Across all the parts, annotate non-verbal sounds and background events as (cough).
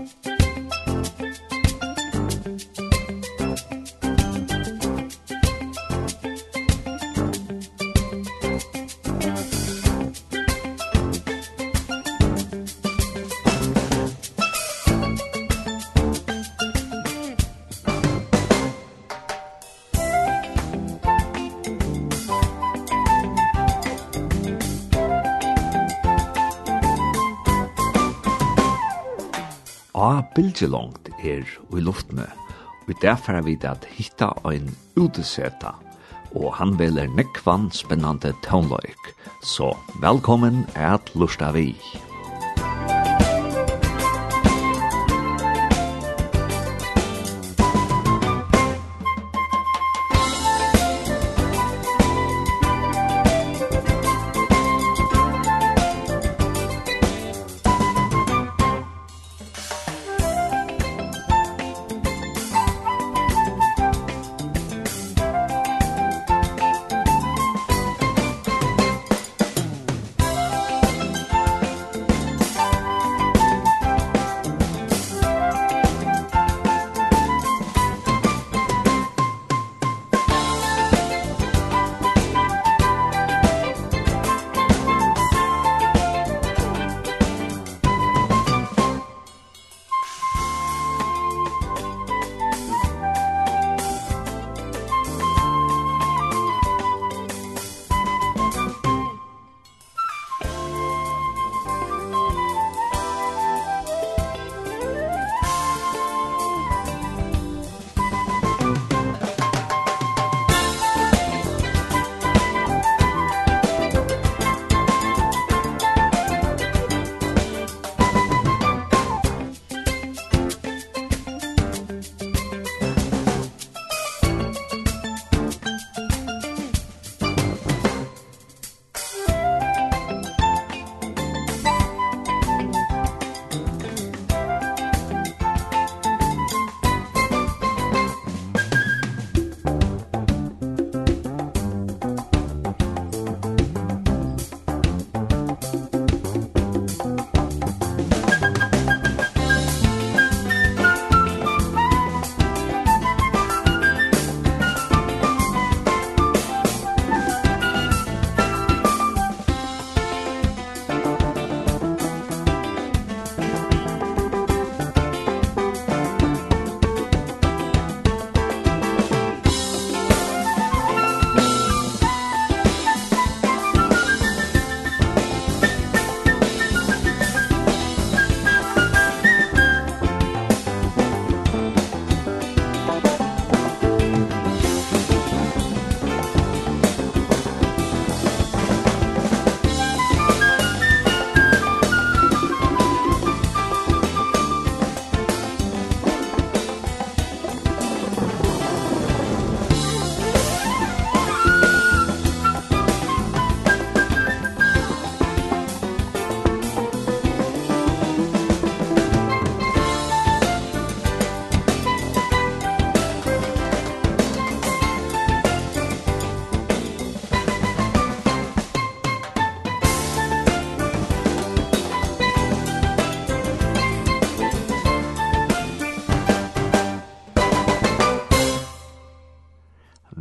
Musik bilgelongt er i luftene, og derfor er vi at hitta ein uteseta, og han veler nekvann spennande tånløyk. Så velkommen at lusta vi!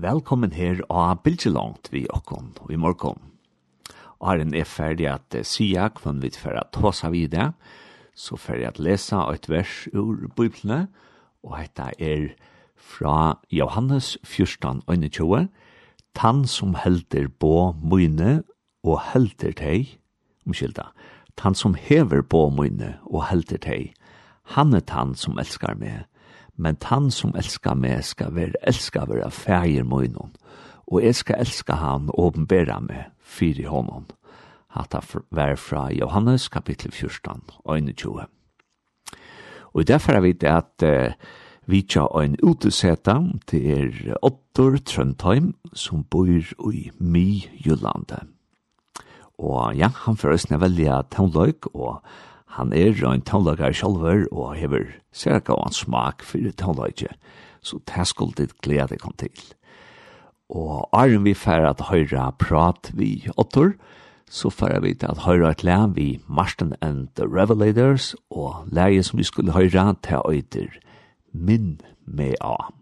velkommen her og bildjelångt vi okkon i morgon. Og er ferdig at sya kvann vi for at tåsa det, så ferdig at lesa et vers ur biblene, og dette er fra Johannes 14, 21, Tann som helder på møyne og helder teg, omkylda, Tann som hever på møyne og helder teg, han er tann som elskar meg, men han som elskar meg skal være elskar være fægir munnen, og jeg skal elska han og åpenbæra meg fyri honom. Hatta vær fra Johannes kapittel 14, 21. Og derfor er vi det at uh, vi tja ein uteseta til er Ottor Trøndheim som bor i My Jyllandet. Og ja, han føres nevelja tånløyk og Han er en tonlagar sjálfur og hever særka og hans smak fyrir tonlagje, så det skulle dit glede kom til. Og er vi færre at høyra prat vi åttor, så færre vi til at høyra et lær vi Marston and the Revelators, og lærje som vi skulle høyra til øyder Min med A.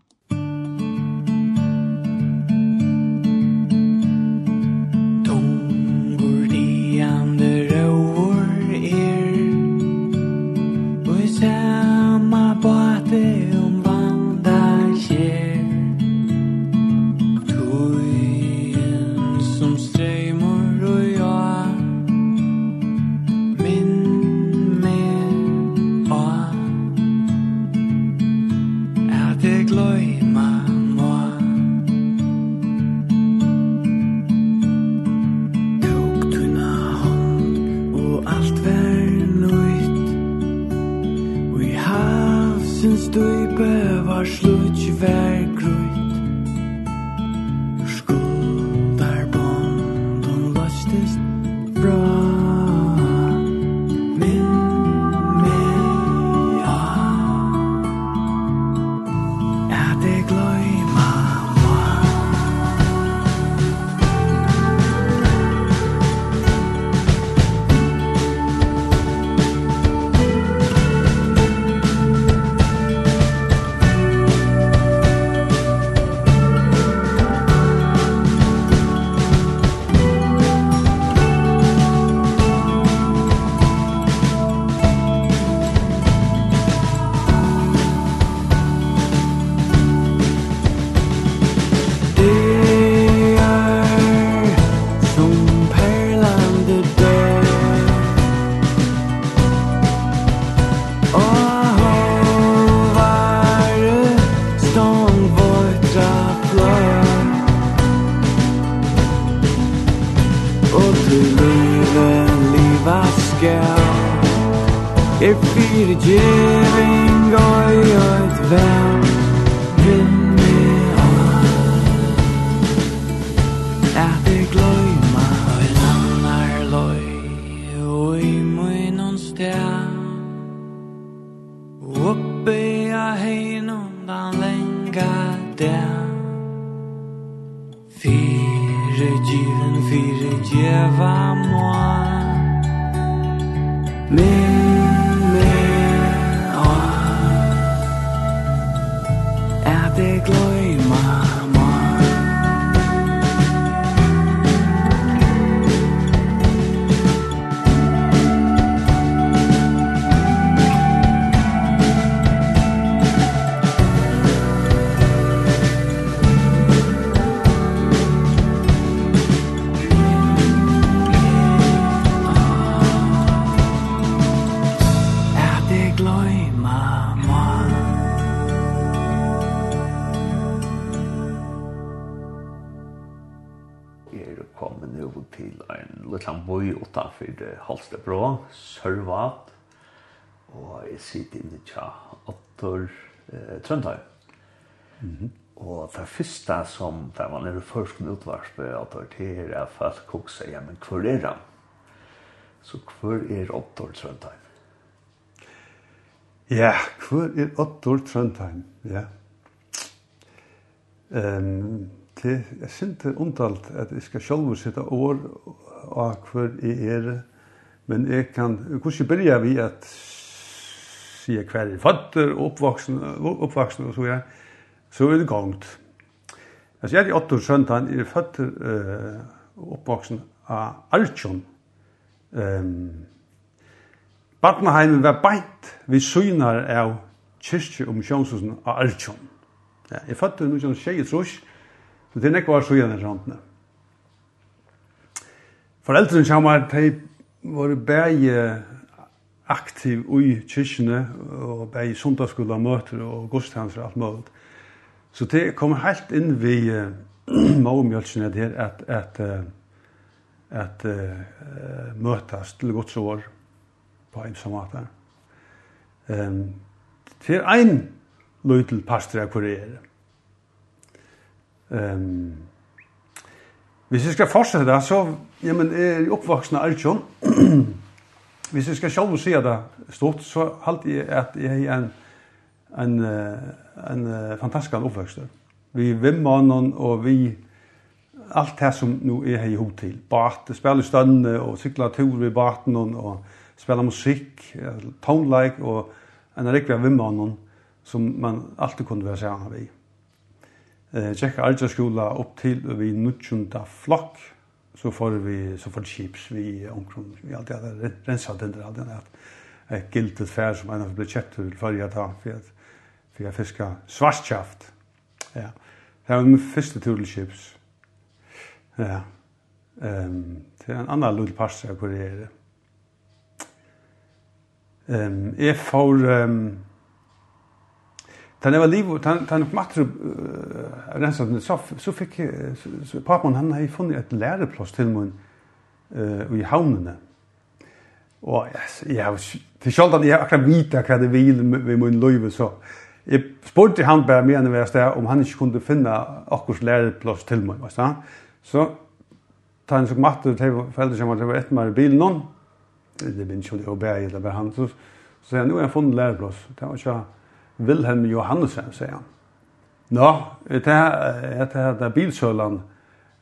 Halstebrå, Sørvat, og jeg sitter inne til Ottor eh, Trøndheim. Mm -hmm. Og det første som, der var nere først med utvarspe, at det er at folk kok seg, ja, men hvor er han? Så hvor er Ottor Trøndheim? Ja, hvor er Ottor Trøndheim, ja. Um, det er sinte undalt at jeg skal selv sitte år av hvor jeg er Men jeg kan hvordan begynner vi at sier hver er fatter, oppvoksen, oppvoksen og så er, så er det gongt. Altså jeg er i åtte år skjønt han er fatter uh, oppvoksen av Arjun. Um, Barnaheimen var beint vi synar av kyrkje og misjonshusen av Arjun. Ja, jeg fatter noe som tjej i trus, så det er nekvar synar er sånt. Foreldrene kommer til var bæje aktiv i kyrkjene, og bæje sundagsskola møter og gudstjenester og alt mulig. Så det kom helt inn vi uh, måmjølsene her at, at, at uh, møtes til godsår på en som måte. Um, det er en løy til pastor jeg kurerer. Um, Hvis jeg skal fortsette det, så jamen, er jeg oppvaksende Arjun. (clears throat) Hvis jeg skal selv si det stort, så halte jeg at jeg er en, en, en fantastisk oppvokst. Vi vimmannen og vi allt det som nu är här i hot till. Bart, spela stönne och cykla tur vid barten och spela musik, tone like och en riktig vimmannen som man alltid kunde vara sammen vid. Eh, checka Arja skola upp till vi nutjunda flock så får vi, så får chips vi omkring vi alltid hade rensat den där den att ett giltigt fär som en av ble kjøpt till förra da, för att för jeg fiska svartschaft Ja. Det var min första tur till chips. Ja. Ehm, det är en annan lull pass jeg hvor. Ehm, jeg får, ehm, Tan var liv tan tan matru rensan så så fick så pappan han har funnit ett läreplats till mun eh i havnene. Og ja, til till at jeg akkurat vita hva det vil med mun løyve, så. jeg spurte han bare med än vad om han inte kunde finna akkurs läreplats till mun, va så. ta en sånn matte til foreldre som var ett med bilen någon. Det blir ikke det obär eller bare han så så nå har jeg funnet læreplass, Det var ikke Wilhelm Johannesen, sier han. Nå, det er det her bilsølan,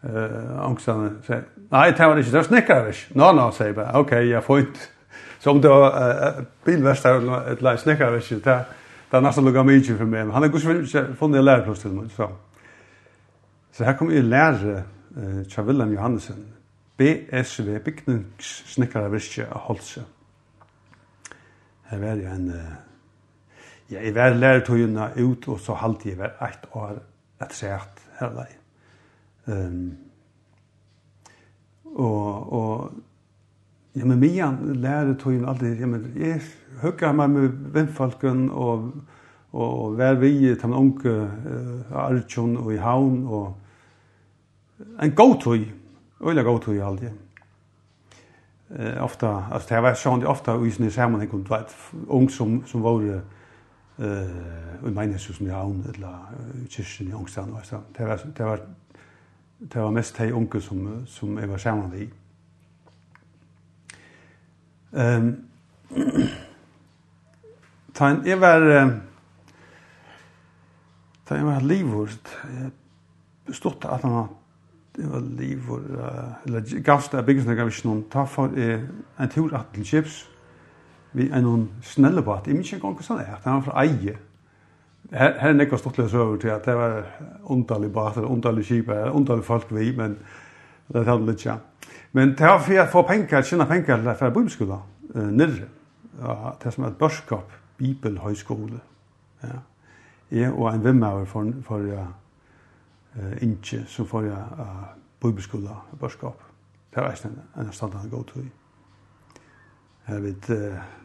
eh, angstene, sier, nei, det var ikke, det var snikker ikke. Nå, nå, sier jeg bare, ok, jeg får ikke. Så om det var uh, bilvester eller et leis snikker ikke, det, det er nesten lukket mye for meg. Han har ikke funnet en læreplass til meg, så. Så her kommer jeg lære uh, til Wilhelm Johannesen, BSV, bygningssnikker av Holse. Her var jeg en... Uh, Ja, jeg var lærertøyene ut, og så halte jeg var ett år et sett her lei. Um, og, og, ja, men mye lærertøyene alltid, ja, men jeg høkker meg med vennfalken og, og, vær vi til min unge uh, Arjun og i havn, og en god tøy, øyla god tøy alltid. uh, ofta, altså det var sånn ofta i sånne sammenheng sin sammanheng, ung som, som var og i meningshusen i havn, eller i kyrkjen i Ångstrand. Det var, det var, det var mest de unge som, som jeg var sammen med. Um, ta jeg var, ta jeg var livvort, stått at han det var livor, eller gavst av byggelsen gav ikke noen, ta for en tur at til Kips, vi er noen snelle på at jeg minns ikke engang hvordan det er, det var fra eie. Her, her er nekka stortlige søver til at det var ondallig bat, eller ondallig kip, eller ondallig folk vi, men det er det litt, ja. Men det var for å få penger, kjenne penger til det fra bibelskola, uh, nirre, ja, det som er et børskap, bibelhøyskole. Ja. Jeg og en vimmer for, for ja, uh, inche, som får jeg uh, bibelskola, børskap. Det var en, en standard god tog. Jeg vet, uh,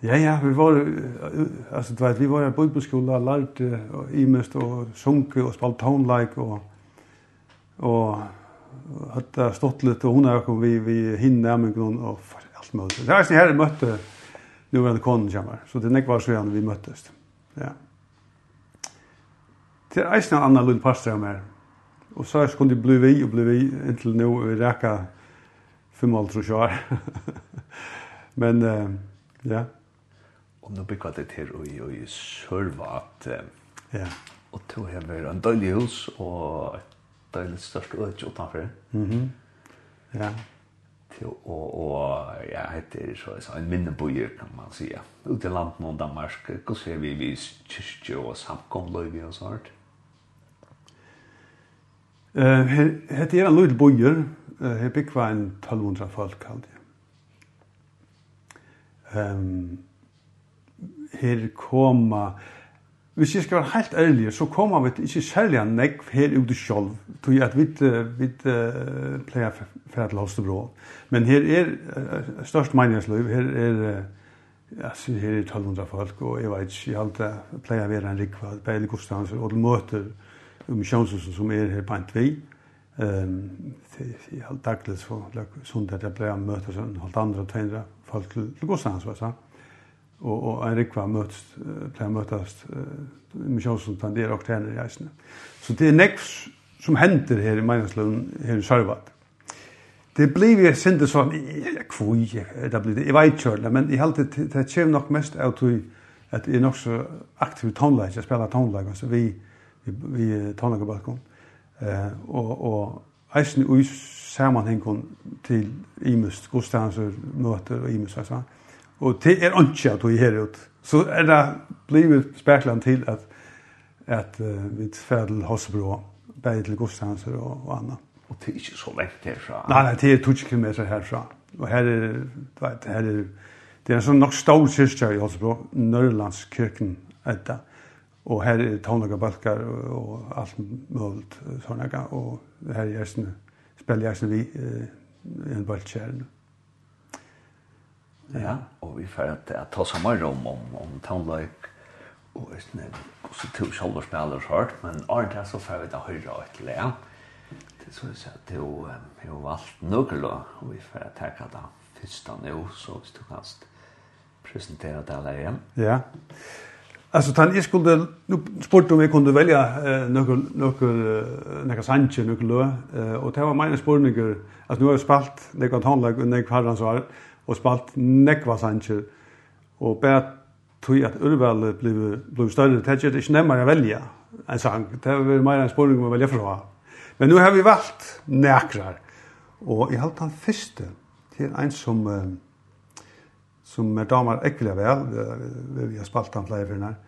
Ja, ja, vi var, altså, du vet, vi var i bøybeskola, lærte imest og sunke og spalt like og, og hadde stått litt, og hun er jo vi, vi hinne nærmengen og for alt mulig. Det er sånn her jeg møtte det konen kommer, så det er nekvar så gjerne vi møttes. Ja. Det er eisen en annen lund pastor jeg mer. Og så er det bli vi og bli vi inntil nå, vi rekker 5,5 år. (laughs) Men, ja og nå bygger det til og i Sørvat. ja. og to har vært en døylig hus og et døylig størst øde utenfor. Mhm. Ja. Til, og, og ja, heter så, så en minnebøyer kan man si. Ute i landet og Danmark, hva ser vi vi kyrkje og samkomløyvi og sånt? Uh, hette er en lille bøyer, her bygger en 1200 folk, kallt jeg. Um, her koma Hvis jeg skal være helt ærlig, så kommer vi ikke særlig nekv her ute selv, tog at vi, vi uh, pleier at til Halstebrå. Men her er uh, størst meningsløyv, her er uh, Altså, her er 1200 folk, og jeg vet ikke, jeg alltid pleier å være en rikva, beile godstanser, og møter misjonshusen som er her på en tvei. Um, jeg har daglig så, sundag, jeg pleier å møte sånn, halvt andre og tegnere folk til godstanser, hva sa og og ein rikva møtst plan møtast misjonsen der og tæner i. Så det er nekv som henter her i meningsløven her i Sarvat. Det blir vi sinde sånn, kvoi, det blir det, jeg vet ikke, men jeg halte det, det kommer nok mest av tog at jeg er nok så aktiv tonleik, jeg spiller tonleik, altså vi, vi, vi tonleikabalkon, eh, og, og eisen ui sammanhengen til imust, godstanser, møter og imust, altså, Og det er ikke at vi her ut. Så er det blivet spekland til at, at uh, vi tferd til Hossebro, bare til Gustavhanser og, og annet. Og det er ikke så lengt herfra? Nei, nei, det er 20 km herfra. Og her er, du vet, her er, det er en sånn nok stor kyrkja i Hossebro, Nørlandskirken etta. Og her er tonlaga balkar og, og alt mulig sånn. Og her er jeg spiller jeg vi uh, en balkjerne. Mm. Ja, og vi får at jeg tar samme rom om, om townløyk, og jeg vet ikke, så to kjolder spiller hørt, men året så får vi da høyre og le. det, Det så jeg sier at det er jo valgt nøkkel, og vi får at jeg kan da første nå, så hvis du kan presentere det alle igjen. Ja. Alltså tant jag skulle nu sport om jag kunde välja eh några några några sanger några lö eh och det var mina spårningar att nu har jag spalt det kan handla under kvartans år og spalt nekva sanger, og bare tog at urvalet blev, blev større, det er ikke nemmere å velge en sang, det er mer en spørning om å velge. Men nu har vi valt nekrar, og i halte han første til en som, som er damer ekvile vel, vi har spalt han flere her,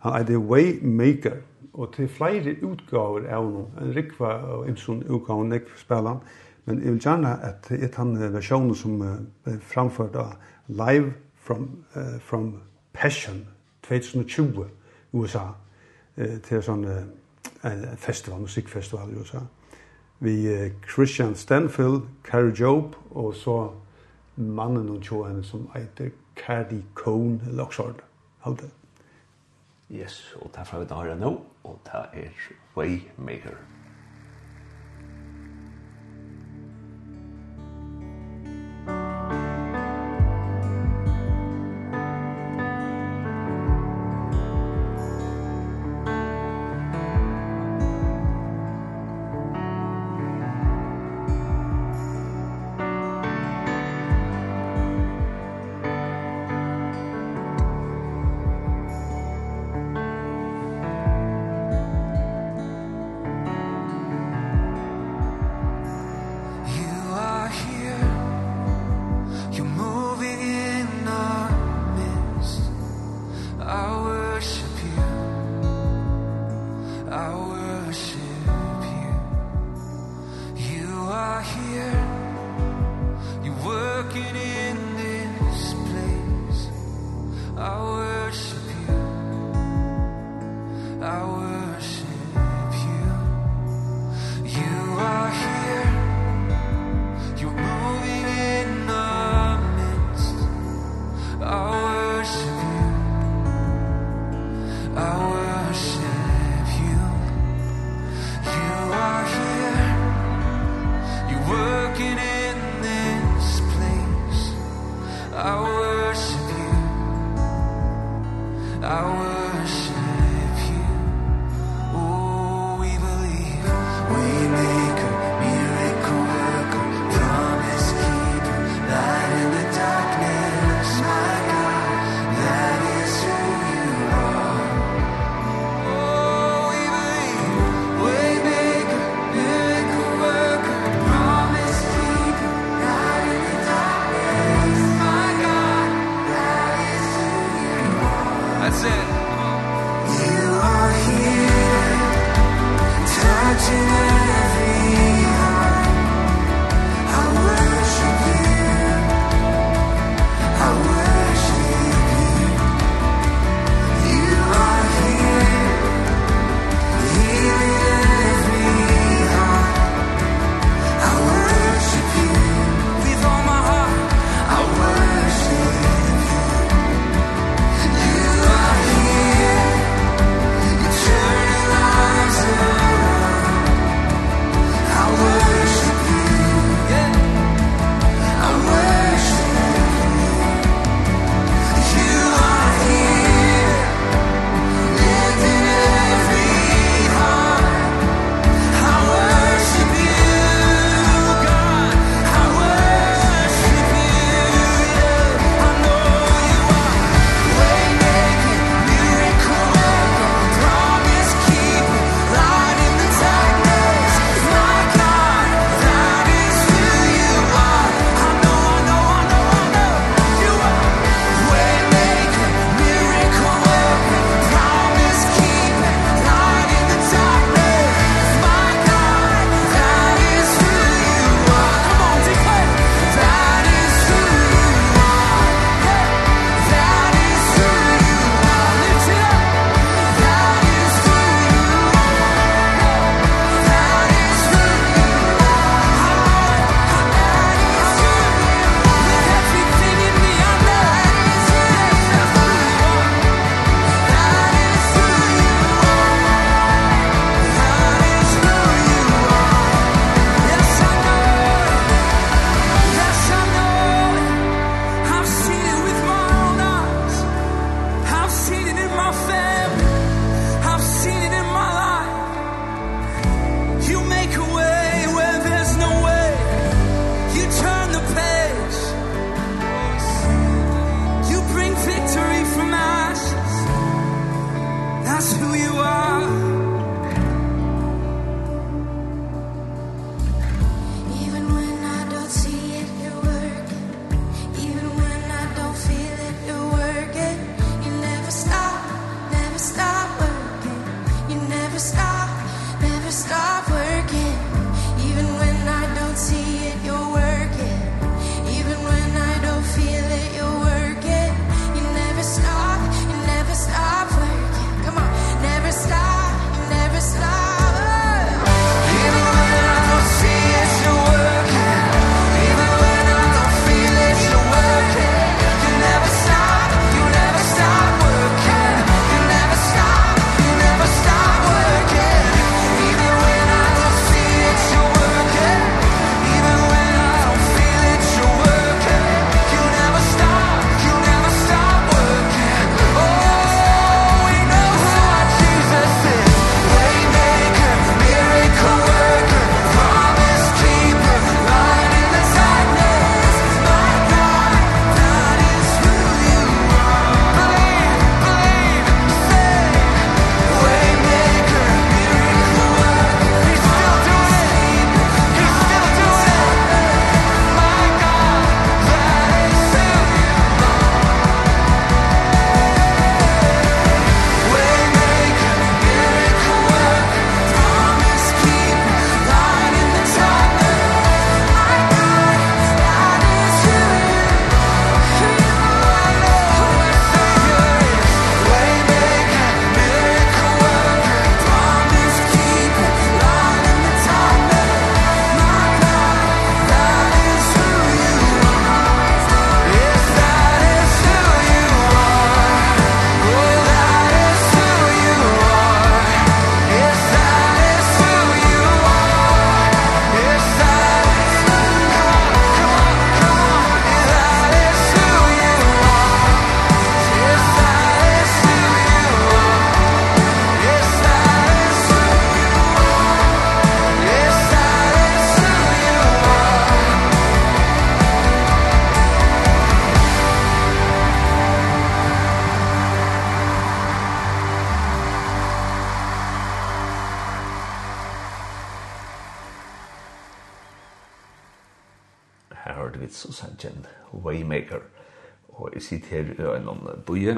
han er The Waymaker, og til flere utgaver av noen, en rikva og imsun utgaver, nekva spiller Men jeg vil gjerne at et han versjonen som er framført av Live from, uh, from Passion 2020 i USA uh, til sånn uh, festival, musikkfestival i USA. Vi uh, Christian Stanfield, Carrie Job og så mannen og tjoen som heter Cardi Cone eller Oxford. Det. Yes, og derfra vi da hører nå, og det er Waymaker. Waymaker.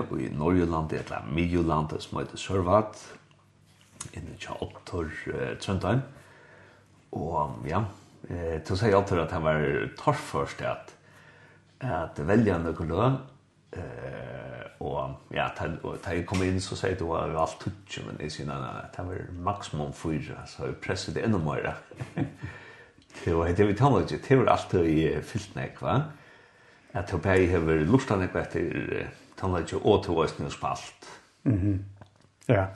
bøye i Norgeland, et eller Midjulland, som heter Sørvat, inne tja Ottor uh, Trøndheim. Og ja, eh, til å si Ottor at han var torf først at, at velja nøkken løn, eh, og ja, da jeg kom inn så sier det var alt tutsi, men jeg sier at det var maksimum fyra, så jeg presset det enda mer. (laughs) Det var det vi tar med, det var alltid i fyllt nek, va? At jeg har har luftanek etter tannleikje og til oss og spalt. Mhm. Ja.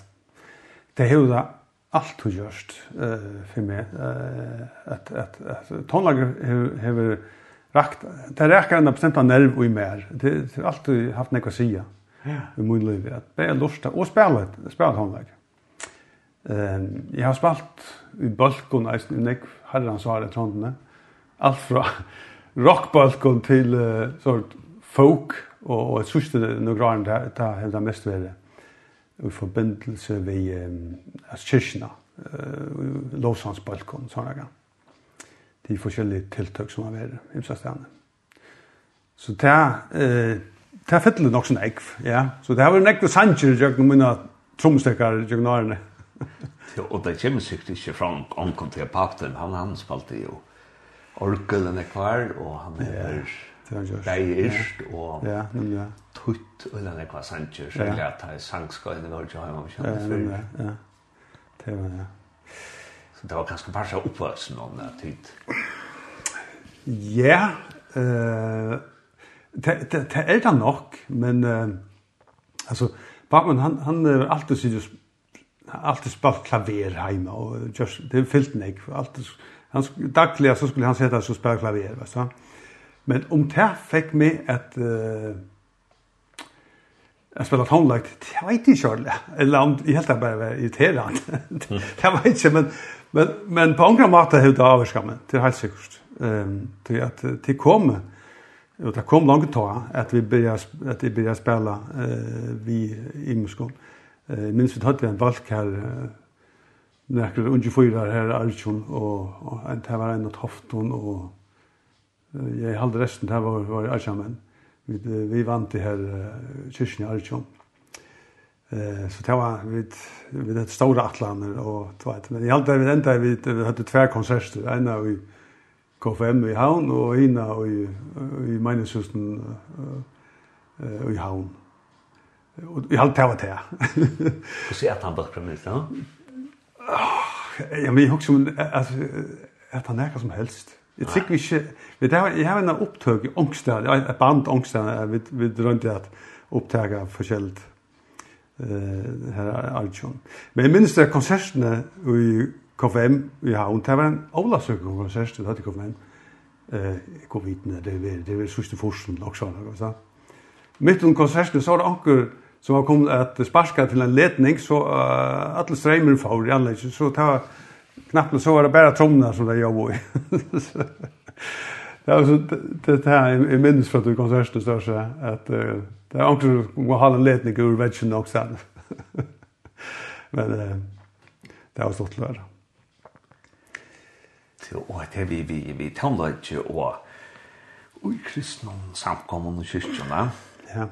Det er jo da alt du gjørst uh, for meg. Uh, at, at, at tonlager hever rakt, det rekker en bestemt av nerv og i mer. Det har alltid haft nekva sida ja. i min liv. At det er lust og spela, spela tonlager. Um, jeg har spalt i balkon eisen i nekv herrans og herre trondene. Alt fra (laughs) rockbalkon til uh, sort folk, og, og jeg tror ikke det noen graden det, det har det mest vært i forbindelse ved um, kyrkene, uh, lovsansbalkon, sånne gang. De forskjellige tiltak som har vært i stedet. Så det er, det er fyttelig nok sånn ekv, ja. Så det har vært en ekv sanger i jøkken mine tromstekker i jøkken årene. og det kommer sikkert ikke fra omkom til pakten, han, han spalte jo orkelen er kvar, og han er... Ja Berg Irst og Tutt og denne kva sanger, så jeg lærte her i sangskøyden i Norge har jeg mange kjent før. Ja, Ja. det var det. Så det var kanskje bare så oppvøksen om det tid. Ja, det er det nok, men altså, Bachmann, han, han er alltid sier alltid spalt klaver heima og just, det er fyllt nek. Alltid, han, dagliga så skulle han sette sig og spela klaver, vet du. Men om det fikk meg at uh, jeg spiller tonelagt, det vet jeg ikke kjørlig. Eller om jeg helt bare var irriterende. det (laughs) var ikke, men, men, men på andre måter har det avvarsket meg, det er helt sikkert. Um, til at det kom, og det kom langt ta, at vi begynte at vi begynte å spille uh, vi i Moskva. Uh, minst vi hadde vi en valg her, uh, nekker under fyra her, Arjun, og, og, og det var en av Tofton, og Jeg halde resten her var, var Arjamen. Vi, vi vant det her uh, kyrkjen i Arjom. Eh, så det var vi, vi det store atlaner og tveit. Men jeg halde vi enda vi, vi hadde tver konserter. En av i KFM i Havn og en av i, i Meineshusen uh, i Havn. Og jeg halde det var det. Hvordan er han bare premiss, ja? Ja, men jeg husker at, at han er hva som helst. Jeg tykker ikke, vi har, jeg har en opptøk i ångstene, et band ångstene, vi, vi drømte at opptøk av forskjellig uh, her er Arjun. Men jeg minnes det konsertene i KFM i Havn, det var en avlagsøkende konsert det hadde i KFM, eh, covid-19, det var det var sørste forsen, laksene, og sånn. Mitt under konsertene så var det anker som var kommet at sparska til en ledning, så uh, alle streimer for i anleggen, så det var knappt så var det bara tromna som det jag var (laughs) det var så det här är minst för att du så stör sig att det är också att ha en ledning ur vägen också. (laughs) Men uh, det var stått lörd. Så och det vi vi vi talar ju och och kristna samkommun og kyrkorna. Ja.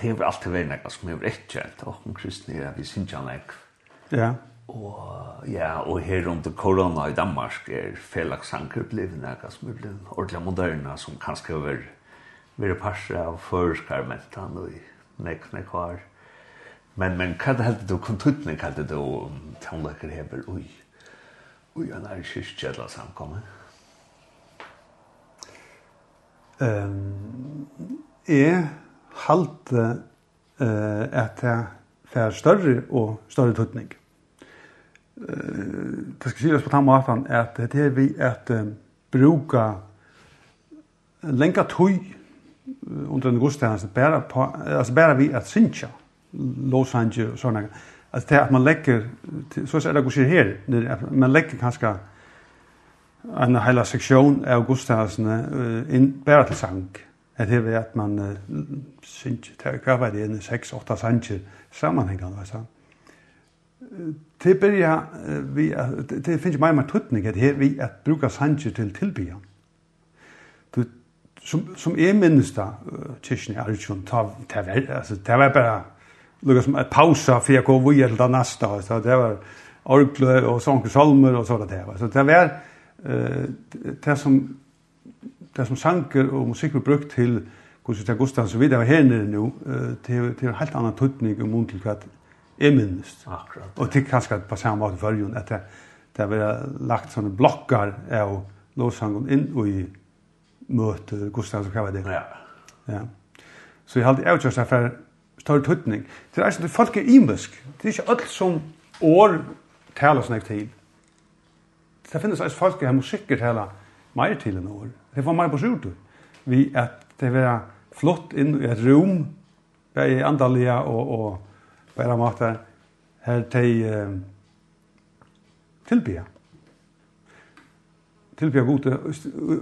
Det er alltid varit något som er rett kjent, og om kristne er vi syns ju Ja. Og ja, og her under korona i Danmark er felaksanker blevet nekka som er blevet ordentlig moderne, som kanskje har vært vi parser av føreskarmentan og i nek nek var. Men, men hva det heldt du, kontutning hva det du om tannlekker hever ui, ui, han er kyrkjedla samkomme? Um, jeg halte uh, at det er større og større tutning. Mm det skal sies på den måten at det er vi at bruka lenka tøy under en gudstjeneste bare, på, altså bare vi at synja Angeles og sånne. Altså det at man legger, så er det gudstjeneste her, at man legger kanskje en hela seksjon av gustasene uh, in bare til sang. At det er at man synja, hva var det, 6-8 sanger sammenhengende, altså. Det börjar vi det finns ju mer tutning att vi att bruka sanger till tillbya. Du som som är minsta tischen är ju ta ta väl alltså det var bara lukka som att pausa för jag går vidare till nästa så det var orkle och sång salmer och så där så det var eh det som det som sanker och musik vi brukt till Kusita Gustafsson vidare här nere nu till till helt annan tutning och muntligt jeg minnes. Akkurat. Og til kanskje på samme måte følgen, at det, det har lagt sånne blokker av lovsangen inn i møter, Gustav, så hva det Ja. ja. Så jeg har alltid avgjørst det for større tøtning. Det er sånn at folk er imisk. Det er ikke alt som år taler sånn til. Det finnes også folk som musikker taler mer til enn år. Det var mer på sjortu. Vi at det var flott inn i et rom, bare andalige og, og på en måte her til eh, tilbya. Tilbya gode,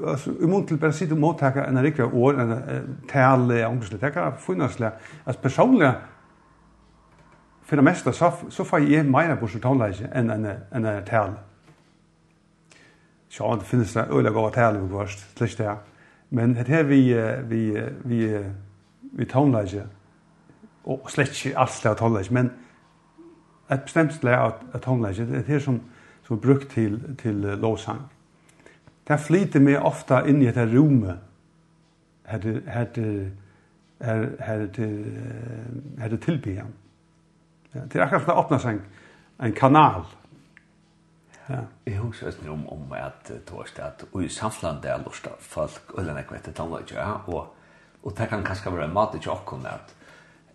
altså, i mån til bare sitte og måttaka en rikve år, en tale, ångesle, det kan finnesle, altså personlig, for det meste, så, så får jeg meira på sin tonleise enn en, en en tale. Så det finnes det øyla gode tale på kvart, slik det er. Men det her vi, vi, vi, vi tonleise, og slett ikke alt det av tonelage, men et bestemt slag av tonelage, det er det som, som er brukt til, til lovsang. Det flyter meg ofta inn i dette rommet, her det, her det, her, her det, her det tilbyen. Det er akkurat som det åpner seg en kanal. Ja. Jeg husker også om, om at Torst, at i samfunnet er lort folk, og den er kvett til tonelage, ja, og, og det kan kanskje være en mat til åkken, at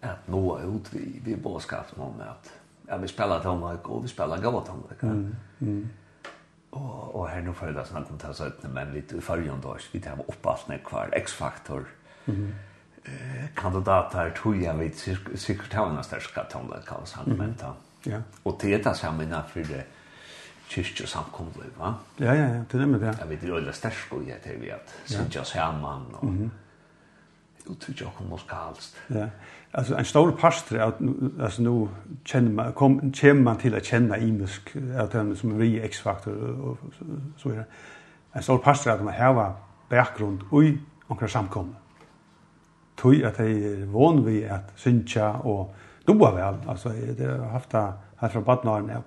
at nå er ut vi vi bådskapen om at ja, vi spiller tonmark og vi spelar gamla tonmark. Mm. mm. Og, og her nå føler jeg sånn at till så att men lite förjon då vi tar upp allt när kvar X-faktor. Mm. Eh kandidater tror jeg vet sikkert har en størst tonmark kan så han Ja. Og det är samma när för det kyrkje samkomlig, va? Ja, ja, ja, det er nemlig det. Jeg vet, det er jo det største, jeg tror vi, at synes jeg sammen, og uttrycka hur man ska helst. Ja. Alltså en stor pastor att alltså nu känner man kom känner man till att känna imisk att han som vi X-faktor och så vidare. En stor pastor att man har bakgrund i några samkomna. Tui att de är van vid att synka och doa väl. Alltså det har haft det här från badnaren.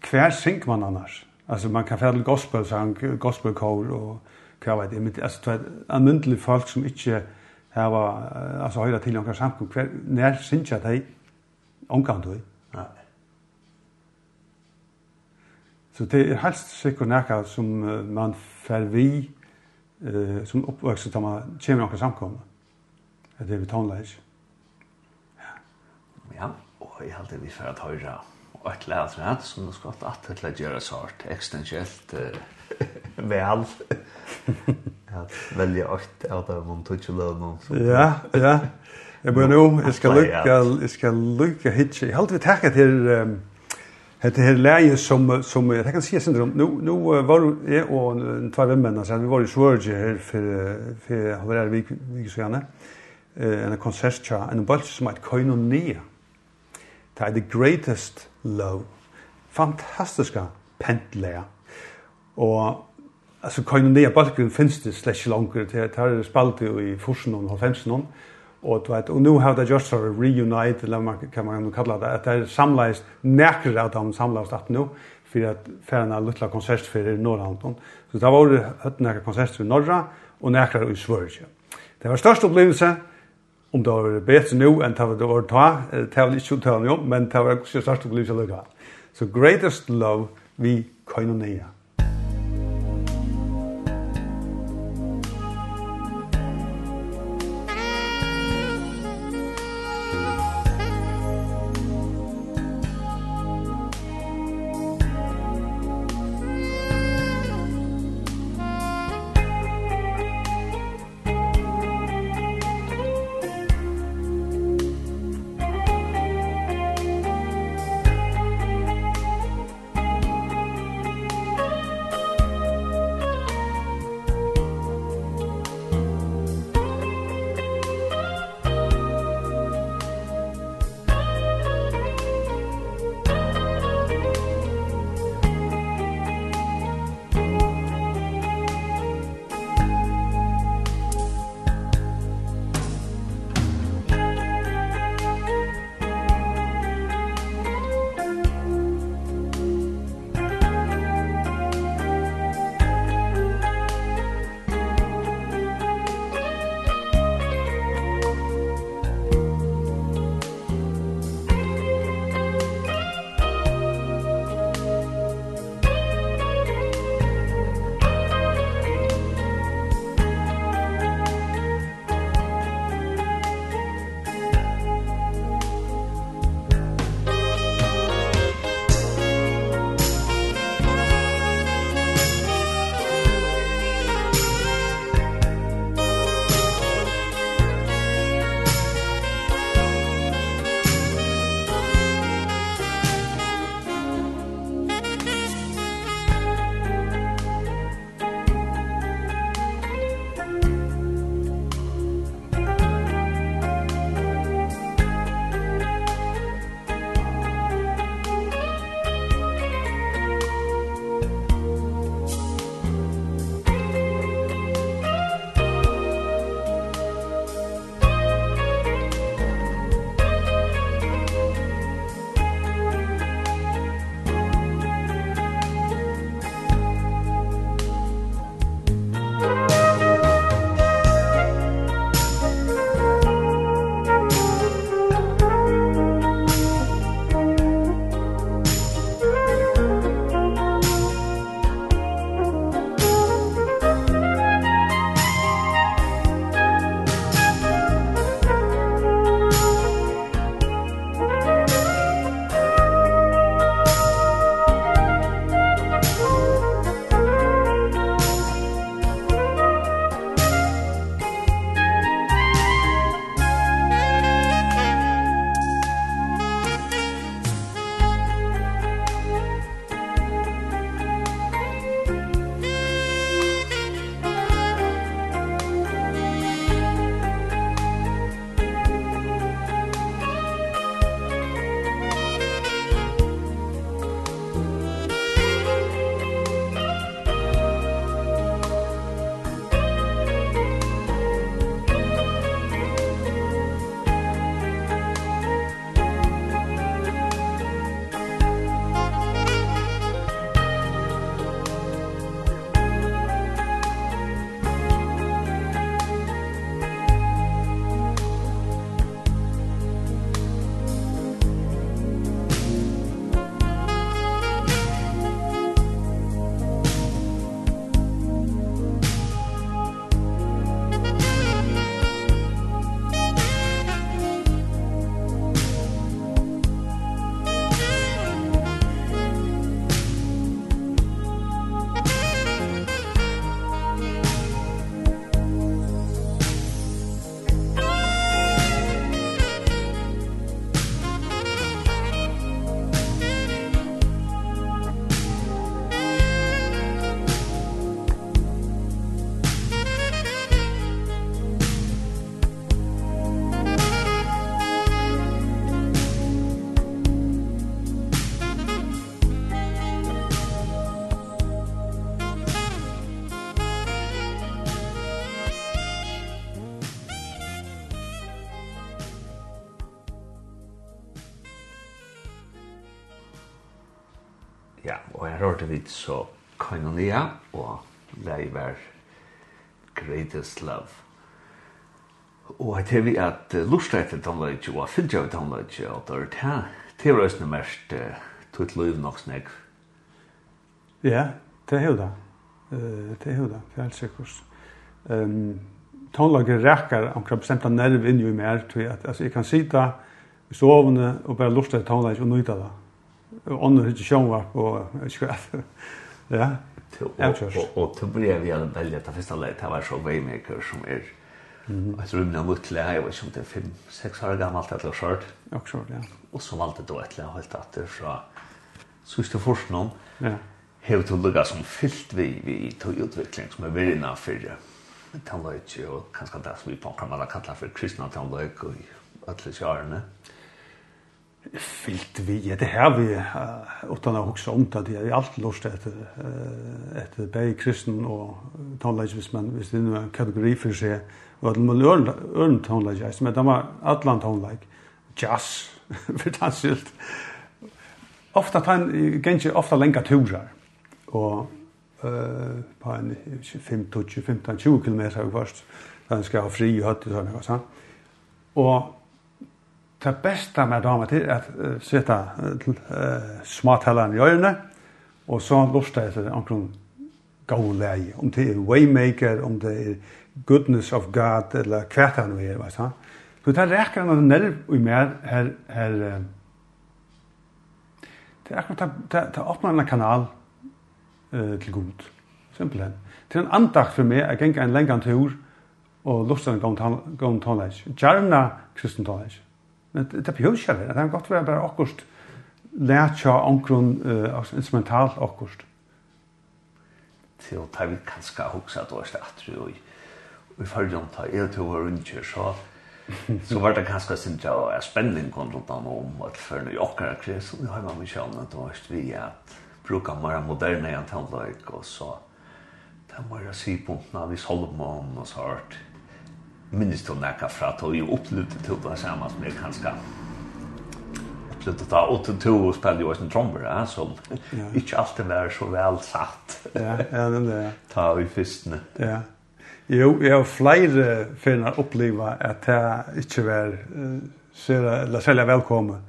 Kvär synk man annars. Alltså man kan färdel gospel sang, gospelkår och kvar vet det Alltså en myndelig folk som inte här hava alltså höra till några samkom kväll när jag dig omkant du. Ja. Så det är helst säkert näka som man får vi eh som uppvuxen tar man kommer några samkom. Det är vi tonläs. Ja, Ja, och jag hade vi för att höra och ett läs rätt som det ska att att göra sort extensiellt väl at velja åkt av det dem om touch alone. Ja, ja. Jeg bør nå, jeg skal lucka, jeg skal lucka hitcha. Jeg halte vi tacka til um, Det här läget som, som jag kan säga syndrom, nu, nu var jag och två vänner så vi var i Sverige här för, för jag har varit här så Vikusöjane, en konsert tja, en bult som heter Koinonia. Det är The Greatest Love. Fantastiska pentläger. Og alltså kan den balken finns det slash longer till tar spalt i forsen och halvfemsen och du vet och nu har det just sort of reunite eller man kan man kalla det att det är samlas näkra att de samlas att nu för att för en liten konsert för i Norrhamn. Så det var det ett näkra konsert för norra och näkra i Sverige. Det var störst upplevelse om det var bättre nu än det var ta, det var inte ta nu, men det var störst upplevelse lukka. Så greatest love vi koinonia. hørte vi så Koinonia og det var Greatest Love. Og jeg tevi at uh, lustet etter tonløyge og fylltja av tonløyge og det dør til var òsne mest uh, tutt liv nok snakk. Ja, det er jo da. Det er jo da, det er helt sikkert. Um, Tonløyge rekker omkring bestemta nerv inn i mer, tror jeg Altså, jeg kan sitte i sovende og bare lustet etter tonløyge og nøyde det ånden hit sjönvarp på skräff. (laughs) Ja. Och och til brev vi alla veldig etter første leit, det var så Waymaker som är Jag tror mina mutle jag var som det 5-6 år gammalt eller skört. Och skört, ja. Och så valde då ett läge helt att det från först någon. Ja. Hur till lugga som fyllt vi vi tog utveckling som är väldigt nära för tannlöjt och kanske det som vi på kan kalla för kristna tannlöjt och alla kjärarna fyllt vi. Det här vi utan att huxa om det. Är allt lust efter ett bäi kristen och tonlagsvis man visst det är en kategori för sig vad man lär örn tonlagsvis men det var allan tonlag jazz (laughs) för tansilt. Ofta tan kanske ofta länka turar och eh på en 5 15 20 km först. Sen ska ha fri och hött och sådär så. Och det beste med damer til at uh, sitte uh, smartelleren i øynene, og så lusta etter omkring god leie, om det er Waymaker, om det er Goodness of God, eller hva det nå er, veist han. Så det er akkurat noen nerv i mer her, her det er akkurat det åpner en kanal uh, til god, simpelthen. Det er en andakt for meg, jeg gikk en lengre tur, og lusta en gong tonleis. Gjarna kristen tonleis. Men det behøver ikke det. Det kan godt være bare akkurat lært seg omkron uh, instrumental akkurat. Til å ta vi kanskje hoksa at det var stedet og i om ta er til å være unger så så var det kanskje sin ja er spenning kom rundt om om at for når jeg akkurat kres og vi har man ikke annet og at vi at bruka mer moderne enn tannløyk og så det var jeg si vi solgte og så hørt minnes du nekka fra at vi opplevde til det samme som jeg kanskje opplevde da, og til to spiller jo en trommer, ja, som ja. (laughs) ikke alltid var så vel satt. ja, ja, (laughs) den der. Ta vi fyrstene. Ja. Jo, jeg har flere finner oppleva at jeg ikke var uh, sera, eller særlig velkommen.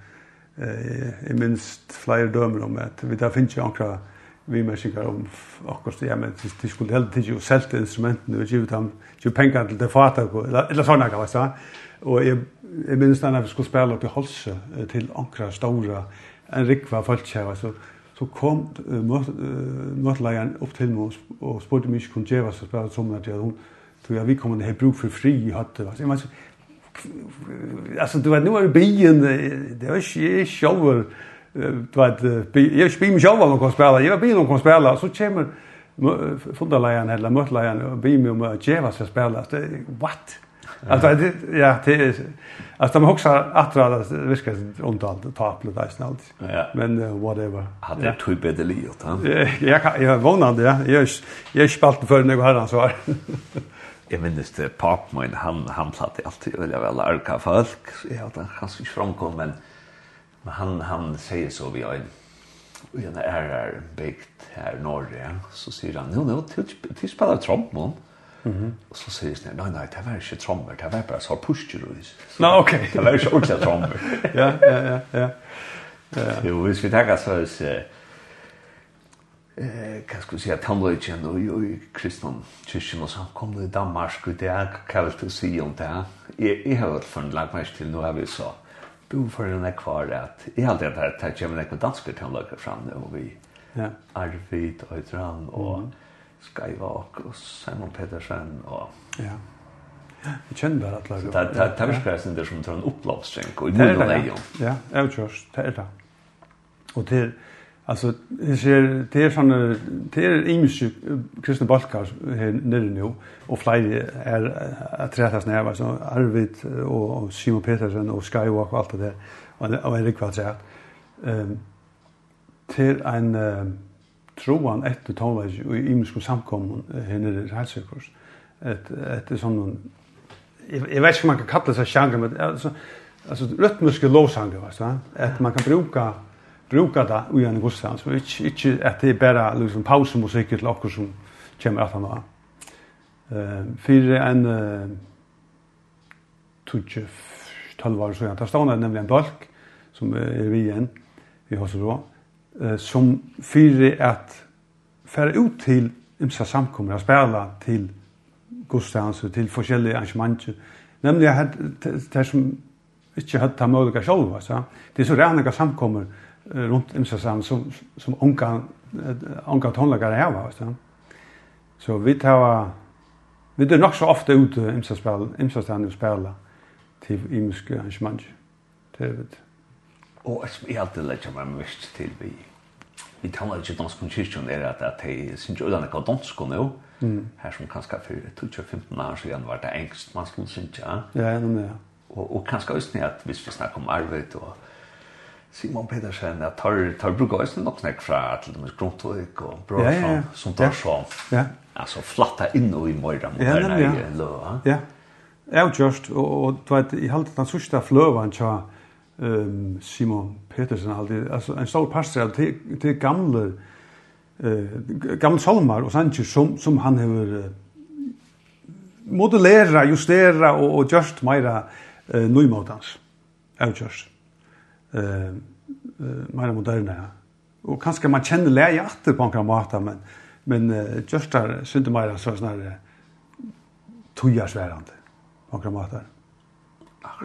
Uh, jeg minst flere dømer om at vi da finner ikke akkurat vi mennesker om akkurat ja, men de skulle heller ikke jo selte instrumentene og givet ham givet penger til det fatet, eller, eller, sånn, sånne kan jeg og jeg, jeg minnes da vi skulle spille opp i Holse til ankra store, en rikva folk, folkjæva så, så kom uh, møtleieren opp til meg og spurte meg ikke kunne gjøre oss og spille som at hun tror jeg vi kommer kom her bruk for fri i høtte jeg mener Alltså du vet nu är er bien det er ikke sjåver du vet, jeg spiller meg selv om jag kan jeg jag blir någon kan spela, så kommer fundarlejan eller mötlejan og ber mig om å gjøre seg geva Det er, What? Altså, det ja, det är alltså man også attra det virker runt allt ta det lite snällt. Men uh, whatever. Hade det tog bedre livet han. jeg er jag ja. Jeg Jag jag spalt når jeg har ansvar. (laughs) Jeg minnes det pap min han han platt alltid veldig väl arka folk. så Ja, han kanske framkom men Men han, han säger så vi har en och en är byggt här norr så säger han nu nu till spela trommon Mhm. Och så säger han nej nej det var inte trommor det var bara så pusher du. så. Nej okej. (laughs) Det var ju också trommor. Ja ja ja ja. Jo, hvis vi tenker så är eh eh kan skulle säga tandlöjen och i kristna kyrkan och så kom det i Danmark och det är kallt att se om det här. Jag har hört från lagmästaren nu har vi så. Mm bo for en kvar att i allt det här tar jag til danska tonlager fram det og vi ja Arvid och og och Skyvak och Simon Pedersen og ja Jeg kjenner bare at laga. Det det det ska sen det som tar en opplovstrenk og i det är det. Ja, jag tror det är det. Och det Alltså det ser det är såna det är image kristna balkar här nere nu och flyr är att träffas när var så Arvid och Simon Petersen och Skywalk och allt det där och och Erik vad säger. Ehm till en troan efter tonvej och image samkommun här nere helt säkert. Ett ett sån jag vet inte om man kan kalla det så sjanger men alltså alltså rytmiska lovsanger va så att man kan bruka bruka det i en gudstjeneste, Og ikke, ikke at det er bare liksom, pausemusikk til dere som kommer etter meg. Uh, for en uh, tutsi år siden, da stod det nemlig en dolk som er vi igjen i Hossebro, uh, som for at fære ut til ymsa samkommer og spela til gudstjeneste, til forskjellige arrangementer, nemlig at det som ikke hadde ta mulighet selv, det er så rene samkommer, runt imsa som som onka onka tonlagar här va så. Så vi tar vi det nog så ofta ut imsa spel imsa stan och spela till imska arrangemang. Det vet. Och jag är alltid lägger man mest till vi. Vi tar inte dansk kyrkan där att att det syns ju den kan dansk nu. Mm. Här som kanske för 2015 år sedan var det engst man skulle synja. Ja, ja, ja. Och och kanske också att vi snackar om arbete och Simon Pedersen at tar tar brukar ju nog snack fra till de grundtryck och bra ja, ja, ja. som tar så. Ja. Alltså flatta in och i mörda mot den här lå. Ja. Ja, just och och du vet i halt den sista flövan tja ehm Simon Pedersen halt alltså en stor pastor till till gamla eh gamla salmar och Sanchez som som han har modellera, justera och och just mera eh nymotans. Ja, just eh mer moderna. Och kanske man känner läge efter på en måter men men uh, just där synte mer så snarare tojar svärande på några måter.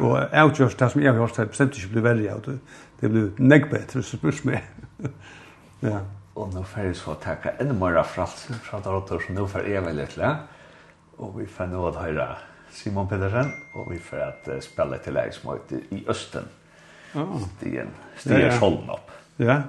Och jag just det som jag har gjort det bestämt inte blir värre ut. Det blir nägg bättre så spurs med. (laughs) ja. Och nu färdes för att tacka ännu mer fralsen från Dorotor som nu för evigt lite. Och vi får nu att höra Simon Pedersen och vi får att spela till läge som I Östen. Stigen. Stigen ja, ja. Scholm opp. Ja.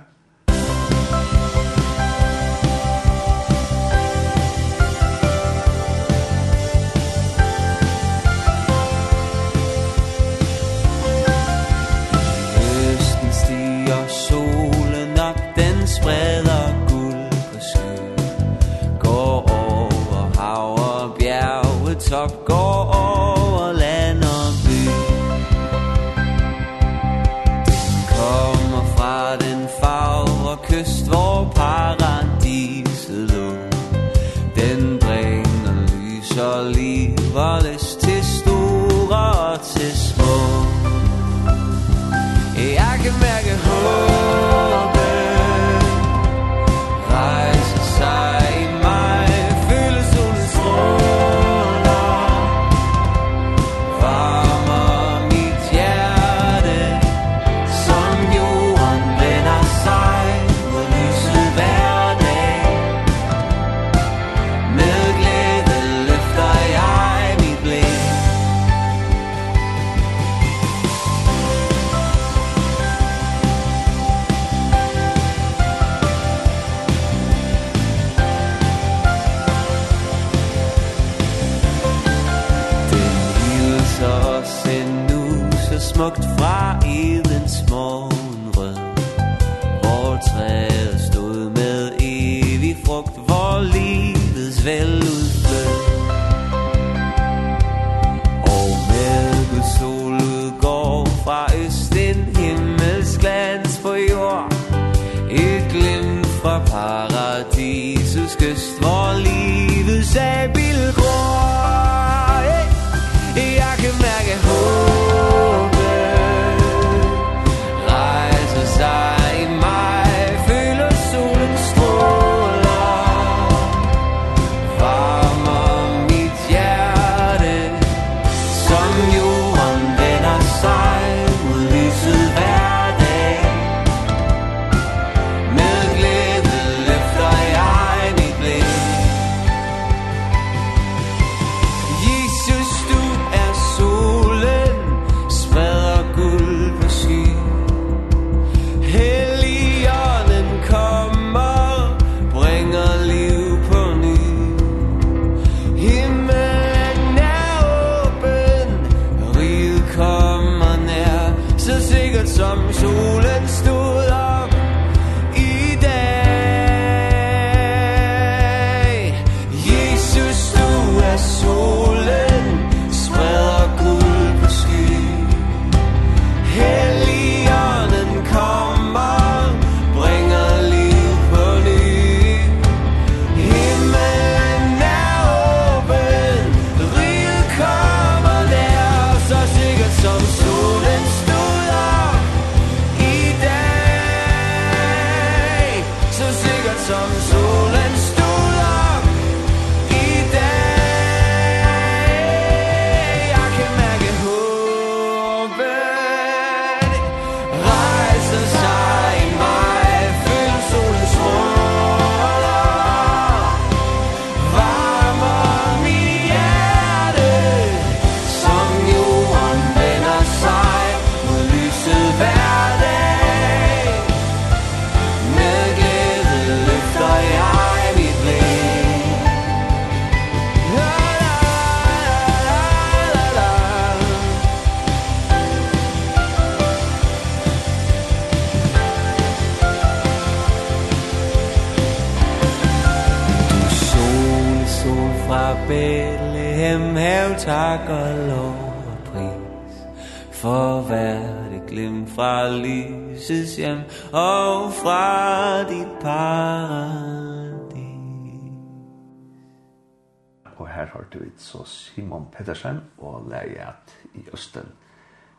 Pettersen og leget i Østen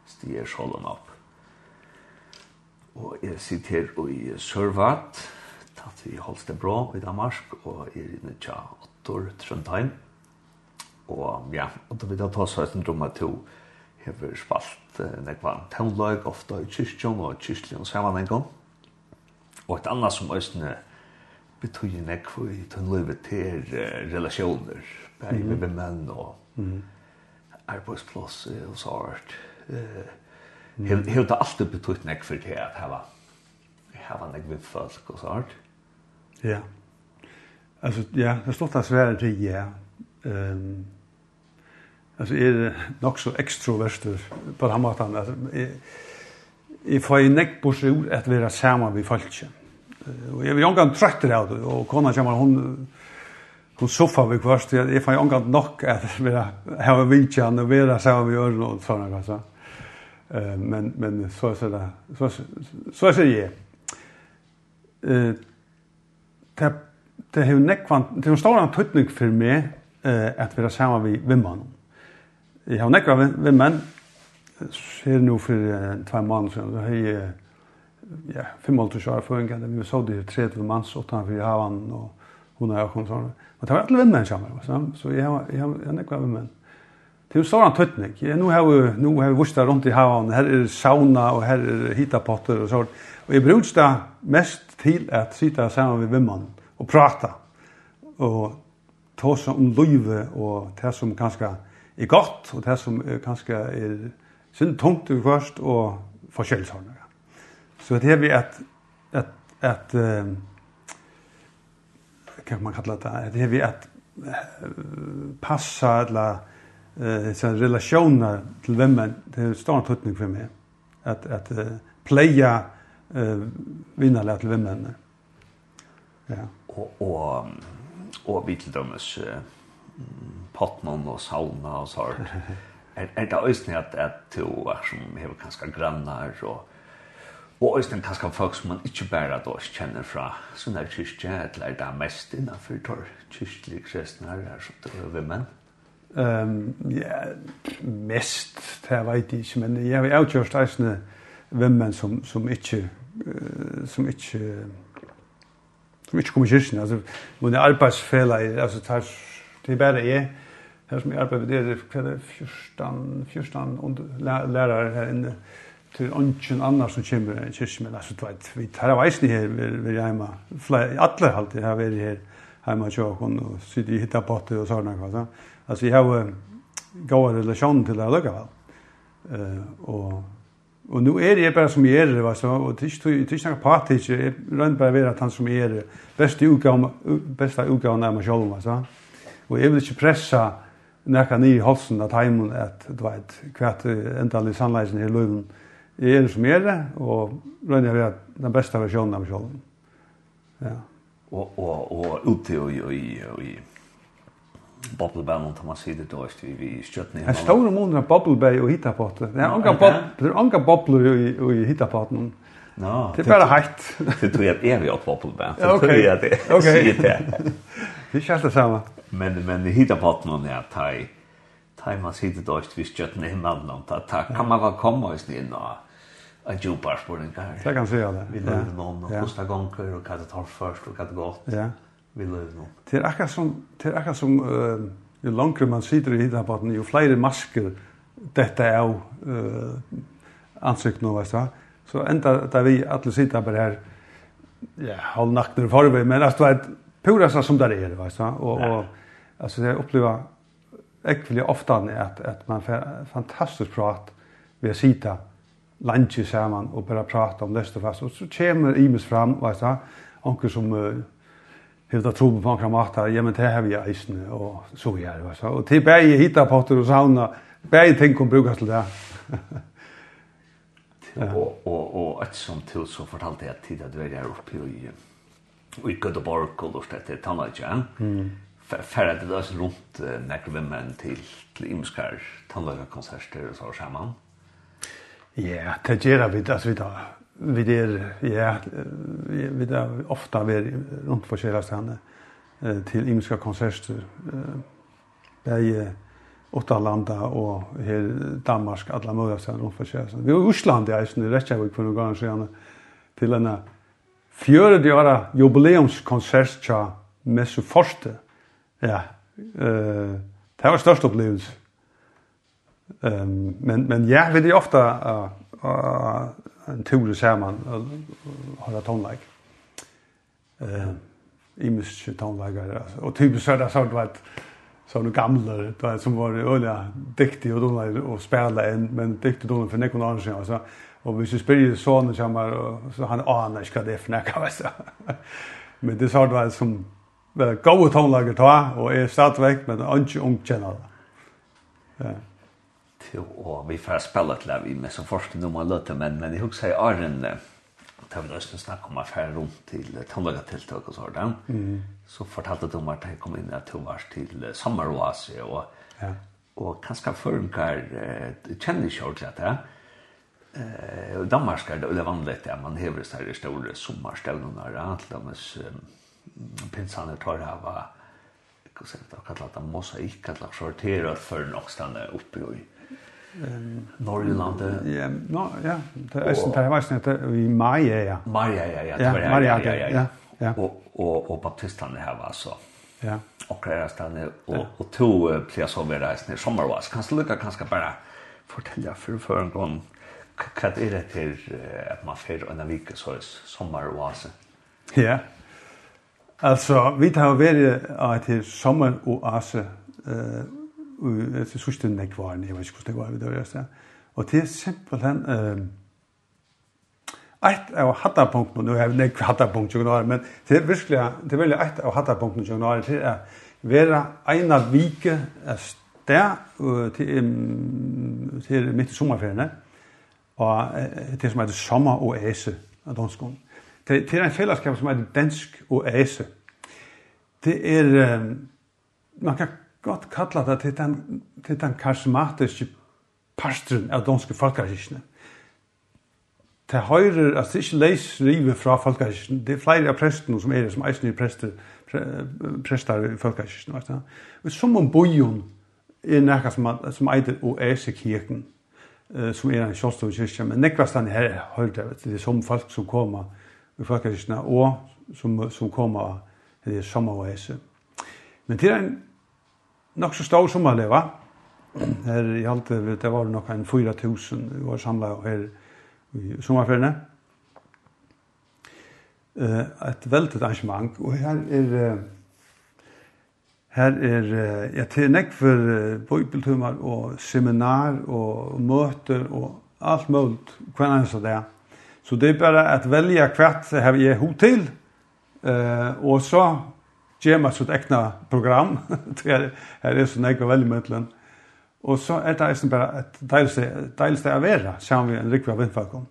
stiger Solon opp. Og jeg sitter her i Sørvat, tatt vi Holstebro i Danmark, og er inne til Ottor Trondheim. Og ja, og da vil jeg ta seg et en drømme til hever spalt uh, nekva tennløg, ofta i kyrkjong og kyrkjong samanengon. Og et annet som østene betyr nekva i tennløg til uh, relasjoner, bare mm med menn og mm -hmm arbeidsplass og så hørt. Eh, mm. Helt har alltid betytt nek for det at hava hava nek vi folk og så hørt. Ja. Altså, ja, det stått at svære til ja. Um, altså, er nok så ekstroverster på den måten. Altså, jeg, jeg får en nek bort ut at vi er sammen med folket. Og jeg vil omgang trøtter av det, og kona kommer, hun, hon soffa vi kvart jag är fan angant nog att vara här och vilja och vara så vi gör något såna så. Eh men men så så där så så så är det. Eh det det har nekvan det har stor antydning för mig eh att vara samma vi vimman. Jag har nekvan vimman ser nu för två månader sedan så har jag ja 5 år för en gång där vi såg det 30 mans utanför havan och hon har kom sån. Men det var alla vänner som så så jag jag jag nekva vänner. Det är ju sådan tøtning. Jeg, nu har vi, nu har vi vuxta rundt i havan. Her er sauna og her er hitapotter og sånt. Og jeg brukar det mest til at sitte sammen med vänner og prata. Och tåsa om løyve og det som kanskje er godt og det som kanskje er synd tungt och først og forskjellsordnare. Så det er vi at, at, att, att kan man kalla det, det är vi att passa alla eh så relationer till vem man det står stor tutning för mig. Att att playa eh vinna till vem man ja. Och och och vi till uh, Potnon och sauna och så här. (laughs) Är det ösnet att du är som hever kanske grannar och Og også den kanskje folk som man ikke bare da kjenner fra sånne her kyrkje, eller det er mest innenfor tor kyrkjelige kristne her, er som det var ved menn. Um, ja, mest, det vet jeg ikke, men jeg har avgjørst eisende hvem menn som, som ikke, som ikke, som ikke kommer kyrkjen. Altså, mine arbeidsfeller, altså, det er bare jeg, her som jeg arbeider, det er 14, 14 lærere her inne, til ungen annar som kommer i kyrkjen, men altså, vet, vi tar av eisen her, vi er hjemme, alle halter har vært her hjemme i kjøkken, og sitter i hitta og sånne, altså. Altså, jeg har gode relasjon til det lukkevel. Uh, og, og nå er jeg bare som jeg er, altså, og det er ikke noe patisk, jeg rønner bare være at han som jeg er, beste utgaven av meg selv, altså. Og jeg vil ikke pressa nekka nye halsen av heimen at, du vet, hva hvert endalig sannleisen i løven, jeg er som er det, og rønner jeg ved den beste versjonen av meg selv. Ja. Og, og, og ute og, og, og, bobbelbanen, tar man sier det da, vi, vi stjøttene. Jeg står om under bobbelbæg og hittapotte. Det er anka bobbler i hittapotten. Nå, det er bare heitt. Det tror jeg er vi opp bobbelbæg. Ja, ok. Det sier det. Det er ikke alt det samme. Men, men hittapotten er at jeg Tai man sitter då just vid köttet i mannen ta ta kan man väl komma just in då en djupar spurning her. Det kan säga det. Vi lever ja. någon och första gånger och kadet har först och kadet gott. Ja. Vi lever någon. Det är akkurat som, det är akkurat som uh, ju längre man sitter i hittan på ju fler masker detta är av uh, ansikt nu, vet du. Så ända där vi alla sitter bara det här ja, halvnackna vi, men alltså det pura purasta som där är, vet du. Och, ja. och alltså jag upplever ekvelig ofta att, att man får fantastiskt prat ved sitter, lunch sammen og bare prate om det fast. Og så kommer Imes fram, vet du, onker som uh, hevda tro på onkra matta, ja, men det har vi og så vi er, vet du. Og til begge hitta potter og sauna, begge ting kom brukas til det. (laughs) ja. Og, og, og et som til så fortalte jeg tid at du er oppe i, i Göteborg og lort etter tannleikjen. Mm färdat det där runt uh, näkra vem till till Imskar tandläkarkonserter och så samman. Ja, det gjør vi, altså vi da, vi der, ja, vi da ofte er rundt på kjære stedene til imenska konserter, Det begge Åttalanda og her Danmark, alla mulige stedene rundt på kjære stedene. Vi var i Osland, jeg synes, i Reykjavik for noen ganger siden, til en fjøret jara jubileumskonsert til Messuforte. Ja, det var størst opplevelse. Ehm men men ja, vi det ofta eh en tur så här man har ett tonlag. Eh i mycket tonlagar och typ så där så att så nu gamla då som var öliga diktig och då och spela en men diktig då för Nikon annars alltså och vi så spelar sonen som var så han anar ska det för näka så. Men det sa då som väl goda tonlager ta och är stadväck men inte ung känner. Ja och vi får spela till vi med som forskning om man løter, men men det hooks i Arden da vi nästan snacka om affære runt till tandliga og och så där. Mm. Så fortalte du om at jeg kom in att du var till sommeroase, och ja. och kanske förnkar känner jag att det eh och Danmark er det vanligt att man häver så här stora sommarstövlar att de pinsaner tar det här vad ska säga kalla det mosaik att sortera för någonstans uppe i Norrlandet. Ja, no, ja. Det er sånn der var snett i mai ja. Mai ja ja ja. Ja, ja ja ja. Och och och baptisterna här var så. Ja. Och där stannar och och två plia som är där snär sommarvas. Kan du lucka kanske bara fortälja för för en gång vad är det till att man för en vecka så sommar var så. Ja. Alltså vi tar väl att till sommar och ase eh etter sørste nekvaren, jeg vet ikke hvordan det var, det var jeg Og det er simpelthen, ett av hattarpunkten, nu har vi nekk hattarpunkt i januari, men det er virkelig, det er veldig ett av hattarpunkten i januari, det er vera eina vike sted til, til midt i sommerferiene, og det som heter Sommer og Ese, av danskånd. Det, det er en fellesskap som heter Dansk og Ese. Det er, man kan godt kalla det til den, til den karismatiske pastren av danske folkarkiskene. Det høyrer at det ikke leis rive fra folkarkiskene. Det er flere av prestene som er som eisen i prester, pre, prester i Og Som om bojon er nekka som, som eider og ese kirken, uh, som er en kjolstov kyrkja, men nekvastan her høyrer det, det er som folk som kommer i folkarkiskene, og som, som kommer i samme og ese. Men til en nok så stor som alle, va? Her i alt, det var nok en 4.000 var samlet her i sommerferiene. Et veldig arrangement, og her er... Her er jeg til nekk for bøybeltumar og seminar og møter og alt mulig hver eneste det. Så det er bare at velja hvert har jeg hod til, og så gjema sitt egna program. (laughs) det her er sånn egna velmøtlen. Og så er det eisen bare et deilig sted å være, sammen med en rikve av vindfagkom.